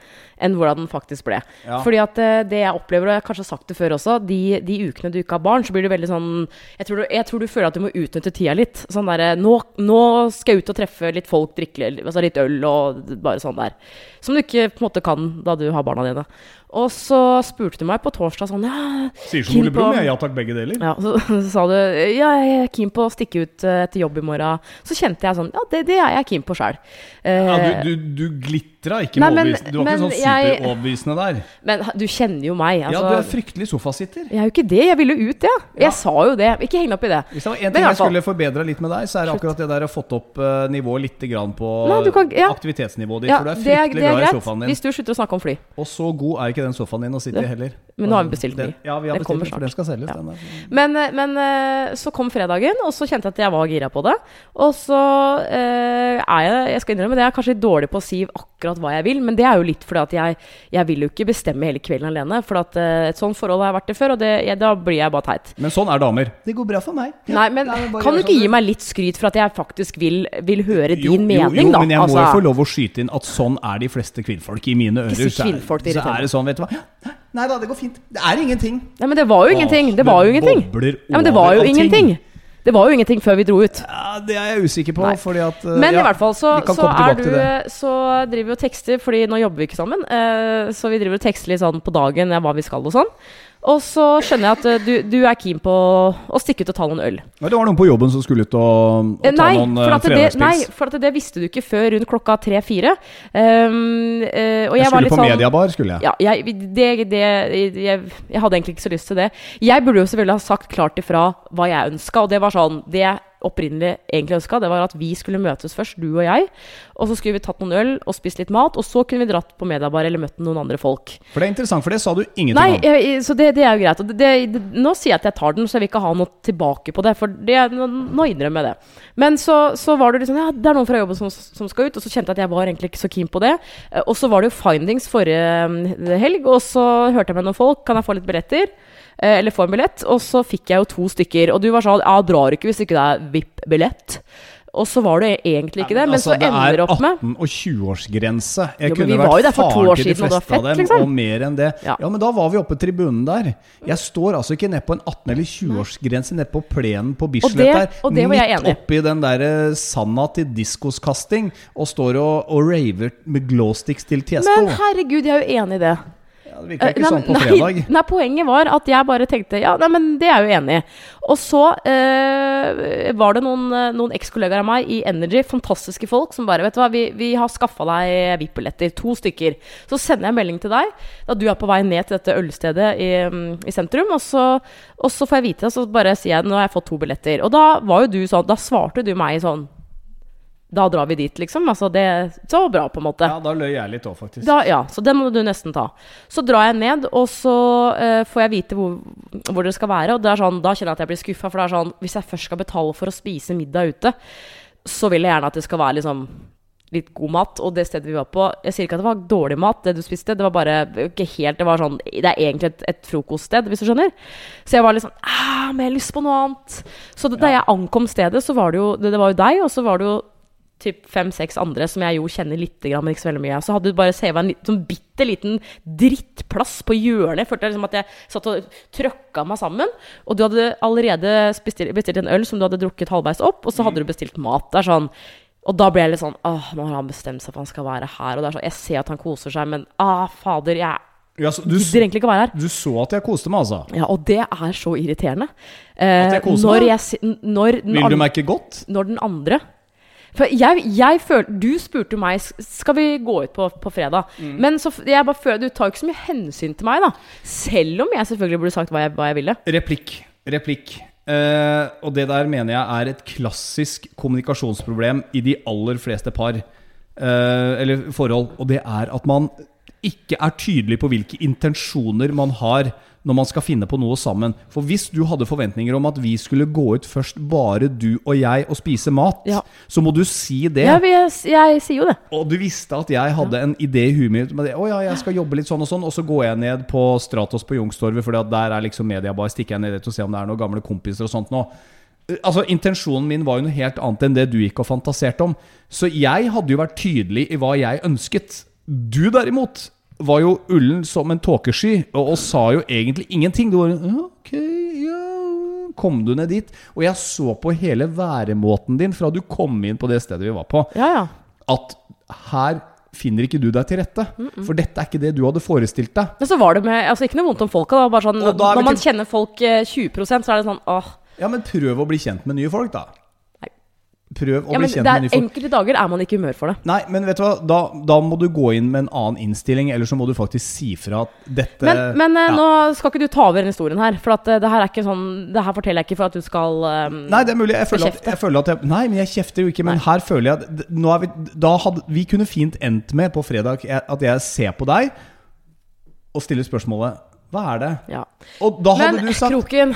enn hvordan den faktisk ble. Ja. Fordi at eh, det jeg opplever, og jeg har kanskje sagt det før også, de, de ukene du ikke har barn, så blir det veldig sånn jeg tror, du, jeg tror du føler at du må utnytte tida litt. Sånn derre nå, nå skal jeg ut og treffe litt folk, drikke altså litt øl og bare sånn der. Som du ikke på en måte kan da du har barna dine. Og så spurte du meg på torsdag sånn Ja, Sier som Ole Brumm, jeg. Ja takk, begge deler. ja, så, så sa du ja, jeg er keen på å stikke ut eh, etter jobb i morgen. Så kjente jeg sånn Ja, det, det er jeg keen på sjøl. Ja, du, du, du glitra ikke Nei, men- Du var men ikke sånn superoverbevisende der. Men du kjenner jo meg. Altså, ja, du er fryktelig sofasitter. Jeg er jo ikke det. Jeg ville ut, ja. Jeg Ja. sa jo det. Ikke heng deg opp i det. Hvis det var en ting jeg skulle forbedra litt med deg, så er det akkurat det der å fått opp uh, nivået litt grann på Nei, kan- ja. aktivitetsnivået ditt. Ja, for du er det fryktelig glad i sofaen din. Hvis du slutter å snakke om fly. Og så god er ikke den sofaen din å sitte i heller. Men nå har vi bestilt den. Ja, vi har Den bestilt den, for den skal selges. Ja. Den. Men, eh, men eh, så kom fredagen, og så kjente jeg at jeg var gira på det. Og så eh, er jeg Jeg skal innrømme det, jeg er kanskje dårlig på å si akkurat hva jeg vil, men det er jo litt fordi at jeg, jeg vil jo ikke bestemme hele kvelden alene. For at eh, et sånt forhold har jeg vært i før, og det, jeg, da blir jeg bare teit. Men sånn er damer. Det går bra for meg. Ja. Nei, men Nei, kan du ikke sånn gi meg litt skryt for at jeg faktisk vil, vil høre din Jo, jo, mening, jo, da? men jeg må jo Altså- få lov å skyte inn at sånn er de fleste kvinnfolk i mine ører. si så er- kvinnfolk, så er det sånn, vet du hva. Nei da, det går fint. Det er ingenting. Nei, men det var jo ingenting. Det var jo ingenting. Ja, men det var jo ingenting. Det var jo ingenting før vi dro ut. Ja, det er jeg usikker på, fordi at uh, Men ja, i hvert fall så, så du. Så driver vi og tekster, Fordi nå jobber vi ikke sammen. Uh, så vi driver og tekster litt sånn på dagen hva vi skal og sånn. Og så skjønner jeg at eh, du, du er keen på å stikke ut og ta noen øl. Nei, det var noen på jobben som skulle ut og, og Eh, ta Nei, noen uh, at det, nei, for at det visste du ikke før rundt klokka tre-fire. Um, uh, og jeg, Jeg var skulle på sånn mediebar, skulle jeg. ja, jeg, det, det, jeg, jeg hadde egentlig ikke så lyst til det. Jeg burde jo selvfølgelig ha sagt klart ifra hva jeg ønska, og det var sånn Det opprinnelig egentlig ønska, det var at vi skulle møtes først, du og jeg. Og så skulle vi tatt noen øl og spist litt mat, og så kunne vi dratt på mediebar eller møtt noen andre folk. For det er interessant, for det sa du ingenting Nei, om. jeg, så det, det er jo greit. Det, det, nå sier jeg at jeg tar den, så jeg vil ikke ha noe tilbake på det. For nå innrømmer jeg det. Men så, så var det liksom Ja, det er noen fra jobben som, som skal ut. Og så kjente jeg at jeg var egentlig ikke så keen på det. Eh, Og så var det jo Findings forrige mm, helg, og så hørte jeg med noen folk. Kan jeg få litt billetter? Eh, Eller få en billett? Og så fikk jeg jo to stykker. Og du var sånn Ja, drar ikke hvis ikke det er VIP-billett. Og så var det egentlig ikke det, men så altså, ender det opp med Det er 18- og 20-årsgrense. Jeg Jo, kunne vært år til de fleste av dem, liksom. Og mer enn det. Ja. Ja. men da var vi oppe på tribunen der. Jeg står altså ikke nede på en 18- eller 20-årsgrense nede på plenen på Bislett der. og det var jeg enig i. Midt oppi den der eh, sanda til diskoskasting, og står og, og raver med glowsticks til Tiesto. Men herregud, jeg er jo enig i det. Det virker ikke nei, sånn på fredag. [LAUGHS] Nei, poenget var at jeg bare tenkte Ja, nei, men det er jeg jo enig i. Og så eh, var det noen, eh, noen ekskollegaer av meg i Energy, fantastiske folk, som bare Vet du hva, vi, vi har skaffa deg VIP-billetter. To stykker. Så sender jeg melding til deg da du er på vei ned til dette ølstedet i, mm, i sentrum. Og så, og så får jeg vite det, så bare sier jeg nå har jeg fått to billetter. Og da var jo du sånn Da svarte du meg sånn Da drar vi dit, liksom. Altså, det så bra, på en måte. Ja, da løy jeg litt òg, faktisk. Da, ja, så den må du nesten ta. Så drar jeg ned, og så uh, får jeg vite hvor, hvor det skal være. Og det sånn, da kjenner jeg at jeg blir skuffa, for det er sånn Hvis jeg først skal betale for å spise middag ute, så vil jeg gjerne at det skal være liksom litt god mat. Og det stedet vi var på Jeg sier ikke at det var dårlig mat, det du spiste. Det var bare ikke helt Det var sånn Det er egentlig et, et frokoststed, hvis du skjønner. Så jeg var litt sånn ah, Men jeg har lyst på noe annet. Så da, da jeg ankom stedet, så var det jo Det, det var jo deg, og så var det jo typ fem-seks andre som jeg jo kjenner litt, men ikke så veldig mye. Så hadde du bare seva en sånn bitte liten drittplass på hjørnet. Jeg følte liksom at jeg satt og trøkka meg sammen. Og du hadde allerede bestilt, bestilt en øl som du hadde drukket halvveis opp, og så hadde du bestilt mat. Det er sånn og da ble jeg litt sånn Åh, nå har han bestemt seg for han skal være her. Og det er sånn, Jeg ser at han koser seg, men ah, fader, jeg Ja, du, gidder egentlig ikke å være her. du så at jeg koste meg, altså? Ja, og det er så irriterende. Eh, At jeg koser når meg? jeg når den Vil du merke godt? når den andre For jeg, jeg føl, Du spurte meg Skal vi gå ut på, på fredag. Mm. Men så, jeg bare føler du tar jo ikke så mye hensyn til meg, da. Selv om jeg selvfølgelig burde sagt hva jeg, hva jeg ville. Replikk. Replikk. Eh, og det der mener jeg er et klassisk kommunikasjonsproblem i de aller fleste par. eh, eller forhold. Og det er at man ikke er tydelig på hvilke intensjoner man har når man skal finne på noe sammen. For hvis du hadde forventninger om at vi skulle gå ut først, bare du og jeg, og spise mat, Ja. så må du si det. Ja, jeg, jeg sier jo det. Og du visste at jeg hadde en idé i huet mitt med det. Å ja, jeg skal jobbe litt sånn og sånn, og så går jeg ned på Stratos på Youngstorget, for der er liksom Mediabar. Stikker jeg ned dit og ser om det er noen gamle kompiser og sånt nå. Altså, Intensjonen min var jo noe helt annet enn det du gikk og fantaserte om. Så jeg hadde jo vært tydelig i hva jeg ønsket. Du derimot var jo ullen som en tåkesky, og, og sa jo egentlig ingenting. Du var ok, ja Kom du ned dit? Og jeg så på hele væremåten din fra du kom inn på det stedet vi var på Ja, ja. at her finner ikke du deg til rette. For dette er ikke det du hadde forestilt deg. Men så var det med Altså, ikke noe vondt om folka. Da, bare sånn, da når man til- kjenner folk eh, 20% så er det sånn åh. Ja, men prøv å bli kjent med nye folk, da. Prøv å Ja, bli kjent med er nye folk. enkelte dager er man ikke i humør for det. Nei, men vet du hva, da, da må du gå inn med en annen innstilling, eller så må du faktisk si fra at dette Men, men eh, ja. nå skal ikke du ta over denne historien her. For at eh, det her er ikke sånn Det her forteller jeg ikke for at du skal um, Nei, det er mulig. Jeg føler, at, jeg føler at jeg Nei, men jeg kjefter jo ikke. Men Nei. her føler jeg at nå er vi, Da hadde Vi kunne fint endt med på fredag at jeg ser på deg og stiller spørsmålet Hva er det? Ja. Og da hadde Men du sagt Kroken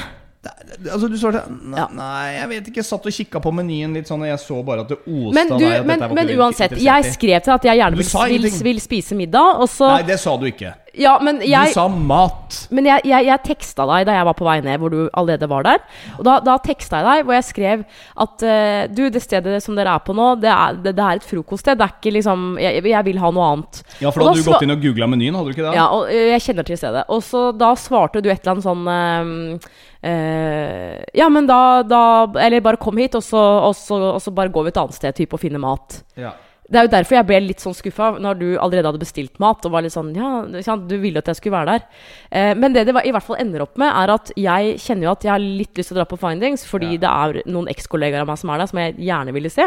Altså du svarte nei, Ja. nei, jeg vet ikke. Jeg satt og kikka på menyen litt sånn, og jeg så bare at det oste Men, du, deg. Men, men uansett, jeg skrev til deg at jeg gjerne vil, vil, vil spise middag, og så Nei, det sa du ikke. Ja, men Du sa mat. Men jeg, jeg, jeg teksta deg da jeg var på vei ned, hvor du allerede var der. Og da, da teksta jeg deg hvor jeg skrev at uh, du, det stedet som dere er på nå, det er, det, det er et frokoststed. Det er ikke liksom Jeg, jeg vil ha noe annet. Ja, for da hadde du gått inn og googla menyen, hadde du ikke det? Ja, og eh, jeg kjenner til stedet. Og så da svarte du et eller annet sånn eh, eh, Ja, men da, da Eller bare kom hit, og så, og, så, og så bare går vi et annet sted typ, og finner mat. Ja. Det er jo derfor jeg ble litt sånn skuffa når du allerede hadde bestilt mat. Og var litt sånn Ja, du ville at jeg skulle være der. Eh, men det det i hvert fall ender opp med, er at jeg kjenner jo at jeg har litt lyst til å dra på Findings, fordi det er noen ekskollegaer av meg som er der, som jeg gjerne ville se.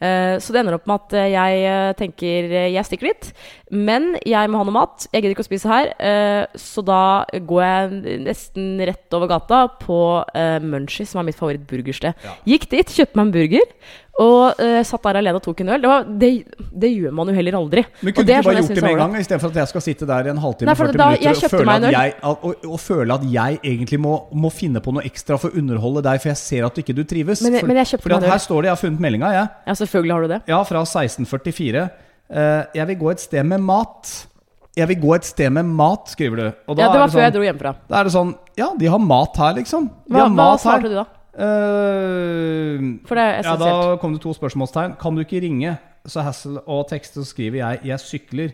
Eh, så det ender opp med at eh, jeg eh, tenker eh, jeg stikker dit. Men jeg må ha noe mat. Jeg gidder ikke å spise her. eh, så da går jeg nesten rett over gata på eh, Munchie, som er mitt favorittburgersted. Gikk dit, kjøpte meg en burger. Og uh, satt der alene og tok en øl. Det, var, det, det gjør man jo heller aldri. Men kunne du ikke bare sånn gjort det med en gang, istedenfor at jeg skal sitte der i en halvtime Nei, 40 da- minutter og føle, jeg, og, og føle at jeg egentlig må, må finne på noe ekstra for å underholde deg, for jeg ser at du ikke du trives. Men For- men jeg kjøpte meg en øl. Her står det, jeg har funnet meldinga, jeg. Ja, selvfølgelig har du det. Ja, fra 1644. Uh, jeg vil gå et sted med mat. Jeg vil gå et sted med mat, skriver du. Ja, det var før jeg sånn, dro hjemmefra. Da er det sånn Ja, de har mat her, liksom. De Hva, hva svarte du da? Eh, For det er ja, da essensielt. kom det to spørsmålstegn. Kan du ikke ringe? Så Hassel og tekst, så skriver jeg 'Jeg sykler'.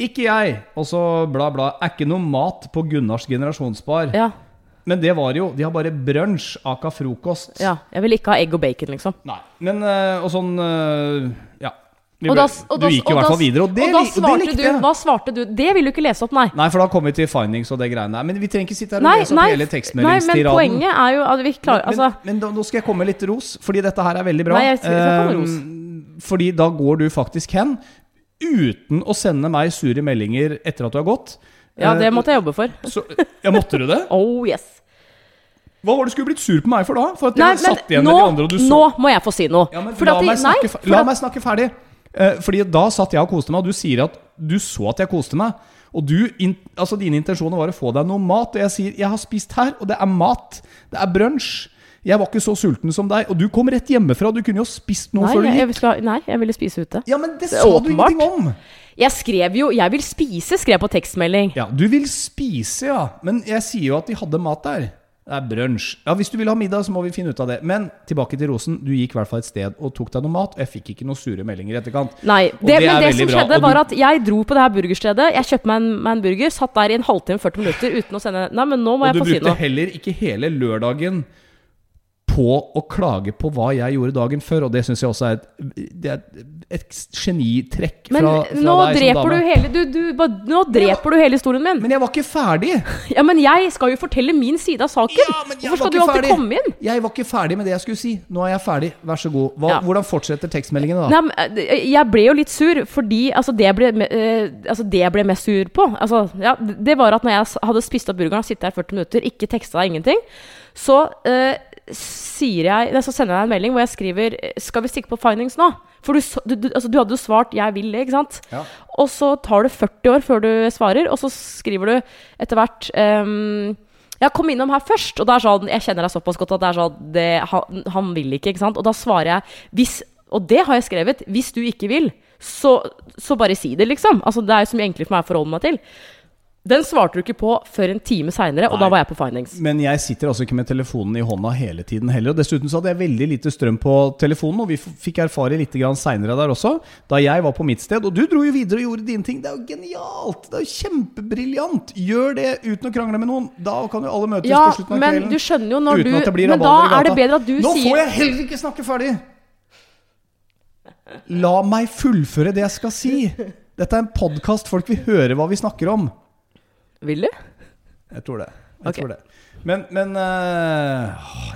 Ikke jeg! Og så bla, bla. Er ikke noe mat på Gunnars generasjonsbar. Ja, Men det var jo De har bare brunsj, aka frokost. ja. Jeg vil ikke ha egg og bacon, liksom. Nei. Men øh, Og sånn øh, Ja. Og da, og du gikk i hvert fall videre, og det, og da svarte det likte du. Hva svarte du? Det vil du ikke lese opp, nei. Nei, for da kommer vi til findings og det greiene der. Men vi trenger ikke sitte her og Nei, lese opp nei, hele nei, men poenget er jo at vi klarer men, men, men da, nå skal jeg komme litt ros, fordi dette her er veldig bra. Nei, jeg skal komme ros. Ehm, Fordi da går du faktisk hen, uten å sende meg sure meldinger etter at du har gått. ja, det Eh, måtte jeg jobbe for. så, ja, måtte du det? [LAUGHS] Oh yes. Hva var det du skulle blitt sur på meg for da? For at Nei, hadde satt igjen nå, med de andre, og du så nå må jeg få si noe. ja, la, de- meg snakke, nei, la meg snakke ferdig. Eh, fordi da satt jeg og koste meg, og du sier at du så at jeg koste meg. Og du, in, altså dine intensjoner var å få deg noe mat, og jeg sier jeg har spist her, og det er mat. Det er brunsj. Jeg var ikke så sulten som deg, og du kom rett hjemmefra. Du kunne jo spist noe Nei, før du gikk. jeg skal, nei, jeg ville spise ute. Ja, men det Det er sa du ingenting om! Jeg skrev jo 'jeg vil spise', skrev jeg på tekstmelding. Ja, du vil spise, ja. Men jeg sier jo at de hadde mat der. Det er brunsj. Ja, hvis du vil ha middag, så må vi finne ut av det. Men tilbake til Rosen. Du gikk i hvert fall et sted og tok deg noe mat, og jeg fikk ikke noen sure meldinger i etterkant. Nei, Og det, det men det som bra, skjedde, og var at jeg dro på det her burgerstedet. Jeg kjøpte meg en, meg en burger, satt der i en halvtime, 40 minutter uten å sende Nei, men nå må Og du jeg få si brukte heller ikke hele lørdagen på å klage på hva jeg gjorde dagen før, og det syns jeg også er et, det er et genitrekk fra, Men fra deg som dame. du hele du, du, Nå dreper du hele historien min. Men jeg var ikke ferdig! [LAUGHS] Ja, men jeg skal jo fortelle min side av saken. Ja, Hvorfor skal du alltid ferdig. komme inn? Jeg var ikke ferdig med det jeg skulle si. Nå er jeg ferdig. Vær så god. Hva, Ja. Hvordan fortsetter tekstmeldingene, da? Nei, men, eh, jeg ble jo litt sur, fordi altså, det, jeg ble, eh, altså, det jeg ble mest sur på altså, ja, Det var at når jeg hadde spist opp burgeren sittet her 40 minutter, ikke teksta deg ingenting, så eh, sier jeg, så sender jeg deg en melding hvor jeg skriver Skal vi stikke på findings nå? For du, du, du, altså, du hadde jo svart 'jeg vil det', ikke sant? Ja. Og så tar det 40 år før du svarer, og så skriver du etter hvert um, ja, kom innom her først. Og det er sånn, jeg kjenner deg såpass godt at det er sånn det, han, han vil ikke, ikke sant? Og da svarer jeg hvis Og det har jeg skrevet. Hvis du ikke vil, så, så bare si det, liksom. Altså, det er jo så mye enklere for meg å forholde meg til. Den svarte du ikke på før en time seinere, og da var jeg på findings. Men jeg sitter altså ikke med telefonen i hånda hele tiden heller. Og dessuten så hadde jeg veldig lite strøm på telefonen, og vi fikk erfare litt seinere der også, da jeg var på mitt sted. Og du dro jo videre og gjorde dine ting. Det er jo genialt! Det er jo kjempebriljant! Gjør det uten å krangle med noen. Da kan jo alle møtes Ja, på slutten av men kvelden. du skjønner jo når uten du at det blir Men da er det bedre at du Nå sier får jeg heller ikke snakke ferdig! La meg fullføre det jeg skal si. Dette er en podkast. Folk vil høre hva vi snakker om. Vil du? Jeg tror det. Jeg okay. tror det. Men, men øh,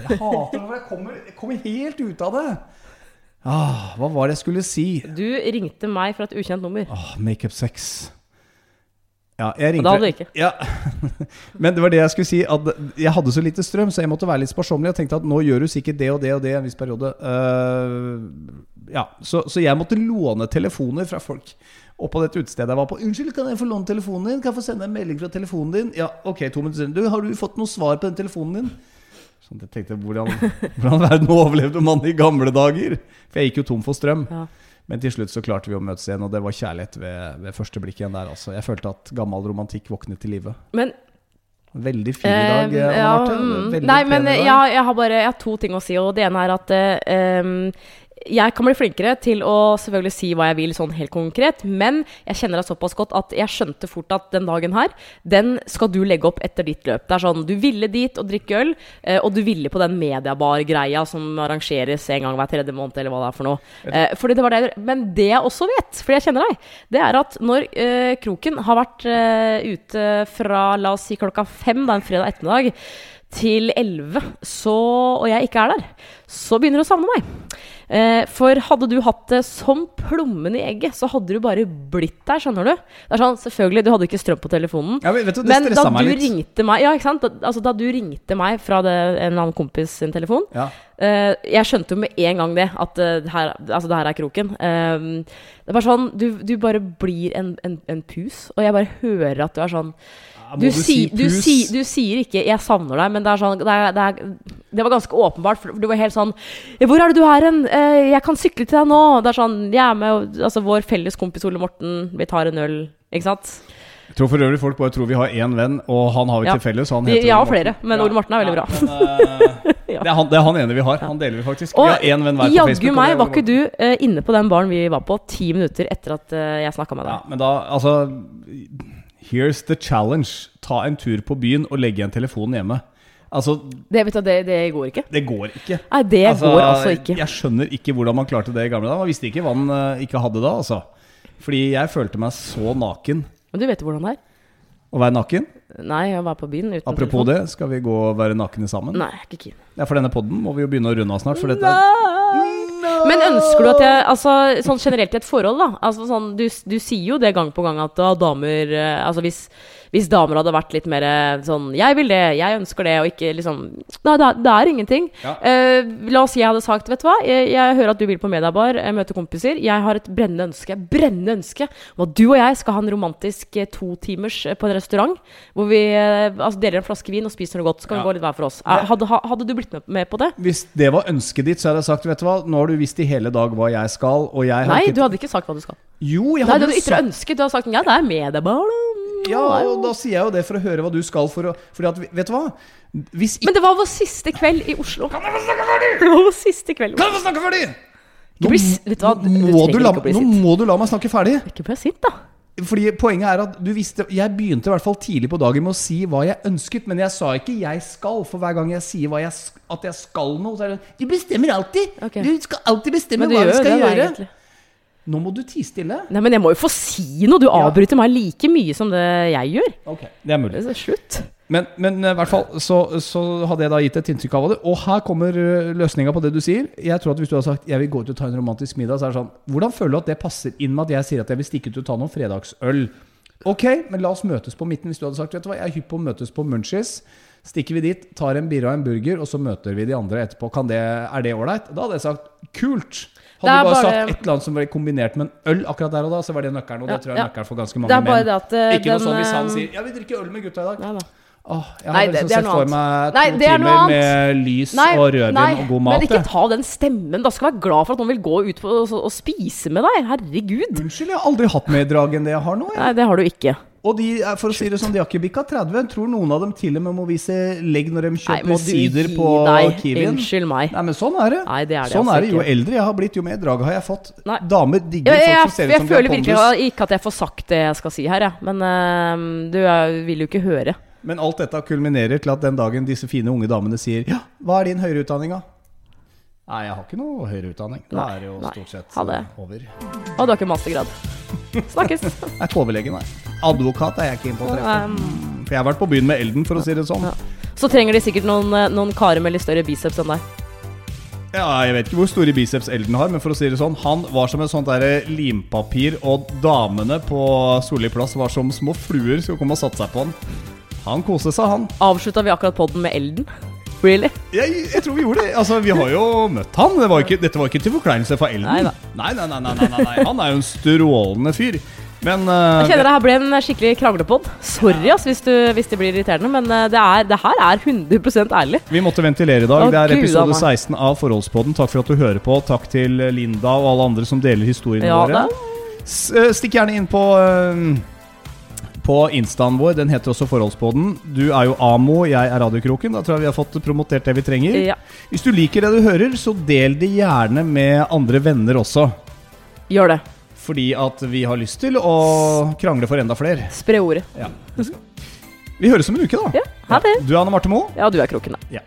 Jeg hater når jeg kommer, jeg kommer helt ut av det. Ah, hva var det jeg skulle si? Du ringte meg fra et ukjent nummer. Ah, Makeup sex. Ja, jeg ringte da hadde du ikke. Ja. [LAUGHS] Men det var det jeg skulle si. At jeg hadde så lite strøm, så jeg måtte være litt sparsommelig. Jeg tenkte at nå gjør du sikkert det og det og det en viss periode. Uh, ja, så, så jeg måtte låne telefoner fra folk. Oppå dette utestedet jeg var på. 'Unnskyld, kan jeg få låne telefonen din?' 'Kan jeg få sende en melding fra telefonen din?' Ja, ok, to minutter siden. 'Du, har du fått noe svar på den telefonen din?' Sånn, jeg tenkte, hvordan, [LAUGHS] hvordan verden overlevde man i gamle dager? For jeg gikk jo tom for strøm. Ja. Men til slutt så klarte vi å møtes igjen, og det var kjærlighet ved, ved første blikk igjen der. Altså. Jeg følte at gammel romantikk våknet til live. Men Veldig fin dag, Eh, ja, Marte. mm. Veldig Nei, men dag. jeg, jeg har bare jeg har to ting å si, og det ene er at eh, jeg kan bli flinkere til å selvfølgelig si hva jeg vil sånn helt konkret, men jeg kjenner deg såpass godt at jeg skjønte fort at den dagen her, den skal du legge opp etter ditt løp. Det er sånn, Du ville dit og drikke øl, eh, og du ville på den mediebar-greia som arrangeres en gang hver tredje måned, eller hva det er for noe. Eh, fordi det var det. Men det jeg også vet, fordi jeg kjenner deg, det er at når uh, Kroken har vært uh, ute fra la oss si klokka fem da en fredag ettermiddag til elleve, så, og jeg ikke er der, så begynner du å savne meg. Eh, for hadde du hatt det som plommen i egget, så hadde du bare blitt der, skjønner du. Det er sånn, selvfølgelig, Du hadde ikke strøm på telefonen. Ja, vet du, Men da du litt. ringte meg Ja, ikke sant? Da, altså, da du ringte meg fra det, en eller annen kompis sin telefon Ja. eh, Jeg skjønte jo med en gang det, at uh, her, altså, det her er kroken. Eh, det er bare sånn Du, du bare blir en, en, en pus, og jeg bare hører at du er sånn Ja, må du, si du, si, du sier ikke 'jeg savner deg', men det sånn Det, er, det, er, det var ganske åpenbart. For du var helt sånn 'Hvor er det du er hen? Eh, jeg kan sykle til deg nå.' Det er sånn Jeg er med, altså vår felles kompis Ole Morten, vi tar en øl, ikke sant? Jeg tror for øvrig folk bare tror vi har én venn, og han har vi Ja. til felles. Han heter har flere, men Ole Morten er veldig bra. men, [LAUGHS] uh, det, er han, det er han ene vi har. Han deler vi faktisk. Og vi har én venn hver på Facebook. Jaggu meg var ikke du uh, inne på den baren vi var på, ti minutter etter at uh, jeg snakka med Ja, deg. men da, altså Here's the challenge. Ta en tur på byen og legg igjen telefonen hjemme. Altså, Det, vet du, det, det går ikke. det går ikke. Nei, det går altså ikke. Jeg skjønner ikke hvordan man klarte det i gamle dager. Man visste ikke hva man eh, ikke hadde da, altså. Fordi jeg følte meg så naken. Men du vet jo hvordan det er. Å være naken. Nei, jeg var på byen uten Apropos telefon. det, skal vi gå og være nakne sammen? Nei, jeg er ikke keen. Ja, For denne podden må vi jo begynne å runde av snart. For dette Men ønsker du at jeg Altså sånn generelt i et forhold, da. Altså sånn Du, du sier jo det gang på gang at da damer eh, Altså hvis, hvis damer hadde vært litt mer eh, sånn 'Jeg vil det, jeg ønsker det', og ikke liksom Nei, det det er ingenting. Ja. Uh, la oss si jeg hadde sagt 'Vet du hva, jeg, jeg hører at du vil på Mediabar, eh, møte kompiser'. Jeg har et brennende ønske brennende ønske om at du og jeg skal ha en romantisk totimers på en restaurant. Hvor vi altså, deler en flaske vin og spiser noe godt. Så kan Ja. vi gå litt hver for oss. Hadde, hadde du blitt med, på det? Hvis det var ønsket ditt, så hadde jeg sagt Vet du hva, nå har du visst i hele dag hva jeg skal, og jeg har Nei, ikke du hadde ikke sagt hva du skal. Jo, jeg Nei, du hadde ytre sagt ønske. Du hadde sagt ja, det er mediebar', da. Ja, og da sier jeg jo det for å høre hva du skal for å Fordi at, vet du hva? Hvis ikke Men det var vår siste kveld i Oslo. Kan jeg få snakke ferdig?! Det var vår siste kveld. Kan jeg få snakke ferdig? Nå, bli vet du hva, du- må du la, nå må du la meg snakke ferdig. Ikke bli sint, da. Fordi Poenget er at du visste Jeg begynte i hvert fall tidlig på dagen med å si hva jeg ønsket, men jeg sa ikke 'jeg skal', for hver gang jeg sier jeg, at jeg skal noe, så er det Du bestemmer alltid! Okay. Du skal alltid bestemme hva du skal det, gjøre. egentlig. Nå må du tie stille. Nei, men jeg må jo få si noe! Du avbryter meg like mye som det jeg gjør. Ok, Det er mulig. Det er Slutt. Men, men eh, i hvert fall så, så hadde jeg da gitt et inntrykk av det. Og her kommer løsninga på det du sier. Jeg tror at Hvis du hadde sagt jeg vil gå ut og ta en romantisk middag, så er det sånn Hvordan føler du at det passer inn med at jeg sier at jeg vil stikke ut og ta noen fredagsøl? Ok, men la oss møtes på midten. Hvis du hadde sagt vet du hva, jeg er hypp på å møtes på Munchies. Stikker vi dit, tar en birra og en burger, og så møter vi de andre etterpå. Kan det, er det ålreit? Da hadde jeg sagt kult. Hadde du bare bare- sagt et eller annet som var kombinert med en øl akkurat der og da, så var det nøkkelen. Og det Ja, tror jeg er ja. nøkkelen for ganske mange menn. at eh, Ikke noe sånn hvis han eh, sier 'jeg vil drikke øl med gutta i dag'. Nei da. Åh, jeg har det- liksom sett for meg to Nei, er timer med lys Nei, og rødvin nei, og god mat. men ikke ta den stemmen. Da skal du være glad for at noen vil gå ut på, og, og spise med deg. Herregud. Unnskyld, jeg har aldri hatt mer drag enn det jeg har nå. Jeg. Nei, det har du ikke. Og de, for å si det sånn, de har ikke bikka 30. Tror noen av dem til og med må vise legg når de kjøper sider på deg? Kiwien. Unnskyld meg. Nei, men sånn er det. Nei, det er det sånn altså er det. Jo ikke. eldre jeg har blitt, jo mer drag har jeg fått. Nei. Damer digger Jeg, jeg, folk som ser ut som de føler virkelig ikke at jeg får sagt det jeg skal si her, ja. men eh, du jeg vil jo ikke høre. Men alt dette kulminerer til at den dagen disse fine unge damene sier Ja, hva er din høyere utdanning, da? Nei, jeg har ikke noe høyere utdanning. Da er det jo stort sett over. Og du har ikke mastergrad. Snakkes. [LAUGHS] Jeg er overlege, nei. Advokat er jeg ikke inn på å treffe. Um, For jeg har vært på byen med Elden, for å si det sånn. Ja. så trenger de sikkert noen, eh, noen karer med litt større biceps enn deg. Ja, Jeg vet ikke hvor store biceps Elden har, men for å si det sånn, han var som et sånt der limpapir, og damene på Solli plass var som små fluer som kom og satte seg på han. Han koste seg, han. Avslutta vi akkurat podden med Elden? Really? Jeg, jeg tror vi gjorde det. Altså, Vi har jo møtt han. Det var ikke, dette var ikke til forkleinelse for Elden. Nei, nei, nei, nei, nei, nei, nei. Han er jo en strålende fyr. Men Jeg uh, kjenner det her ble en skikkelig kranglepod. Sorry ass, hvis, du, hvis det blir irriterende, men eh, det, er, det her er 100% ærlig. vi måtte ventilere i dag. Å, det er episode Anna. 16 av Forholdspodden. Takk for at du hører på. Takk til Linda og alle andre som deler historiene Ja, våre. S- eh, Stikk gjerne inn på, eh, på instaen vår. Den heter også Forholdsboden. Du er jo Amo, jeg er Radiokroken. Da tror jeg vi har fått promotert det vi trenger. Ja. Hvis du liker det du hører, så del det gjerne med andre venner også. Gjør det. Fordi at vi har lyst til å krangle for enda flere. Spre ordet. Ja. Vi høres om en uke, da. Ja, ha det. Du er Anne Marte Moe. Ja, du er kroken, da. Ja.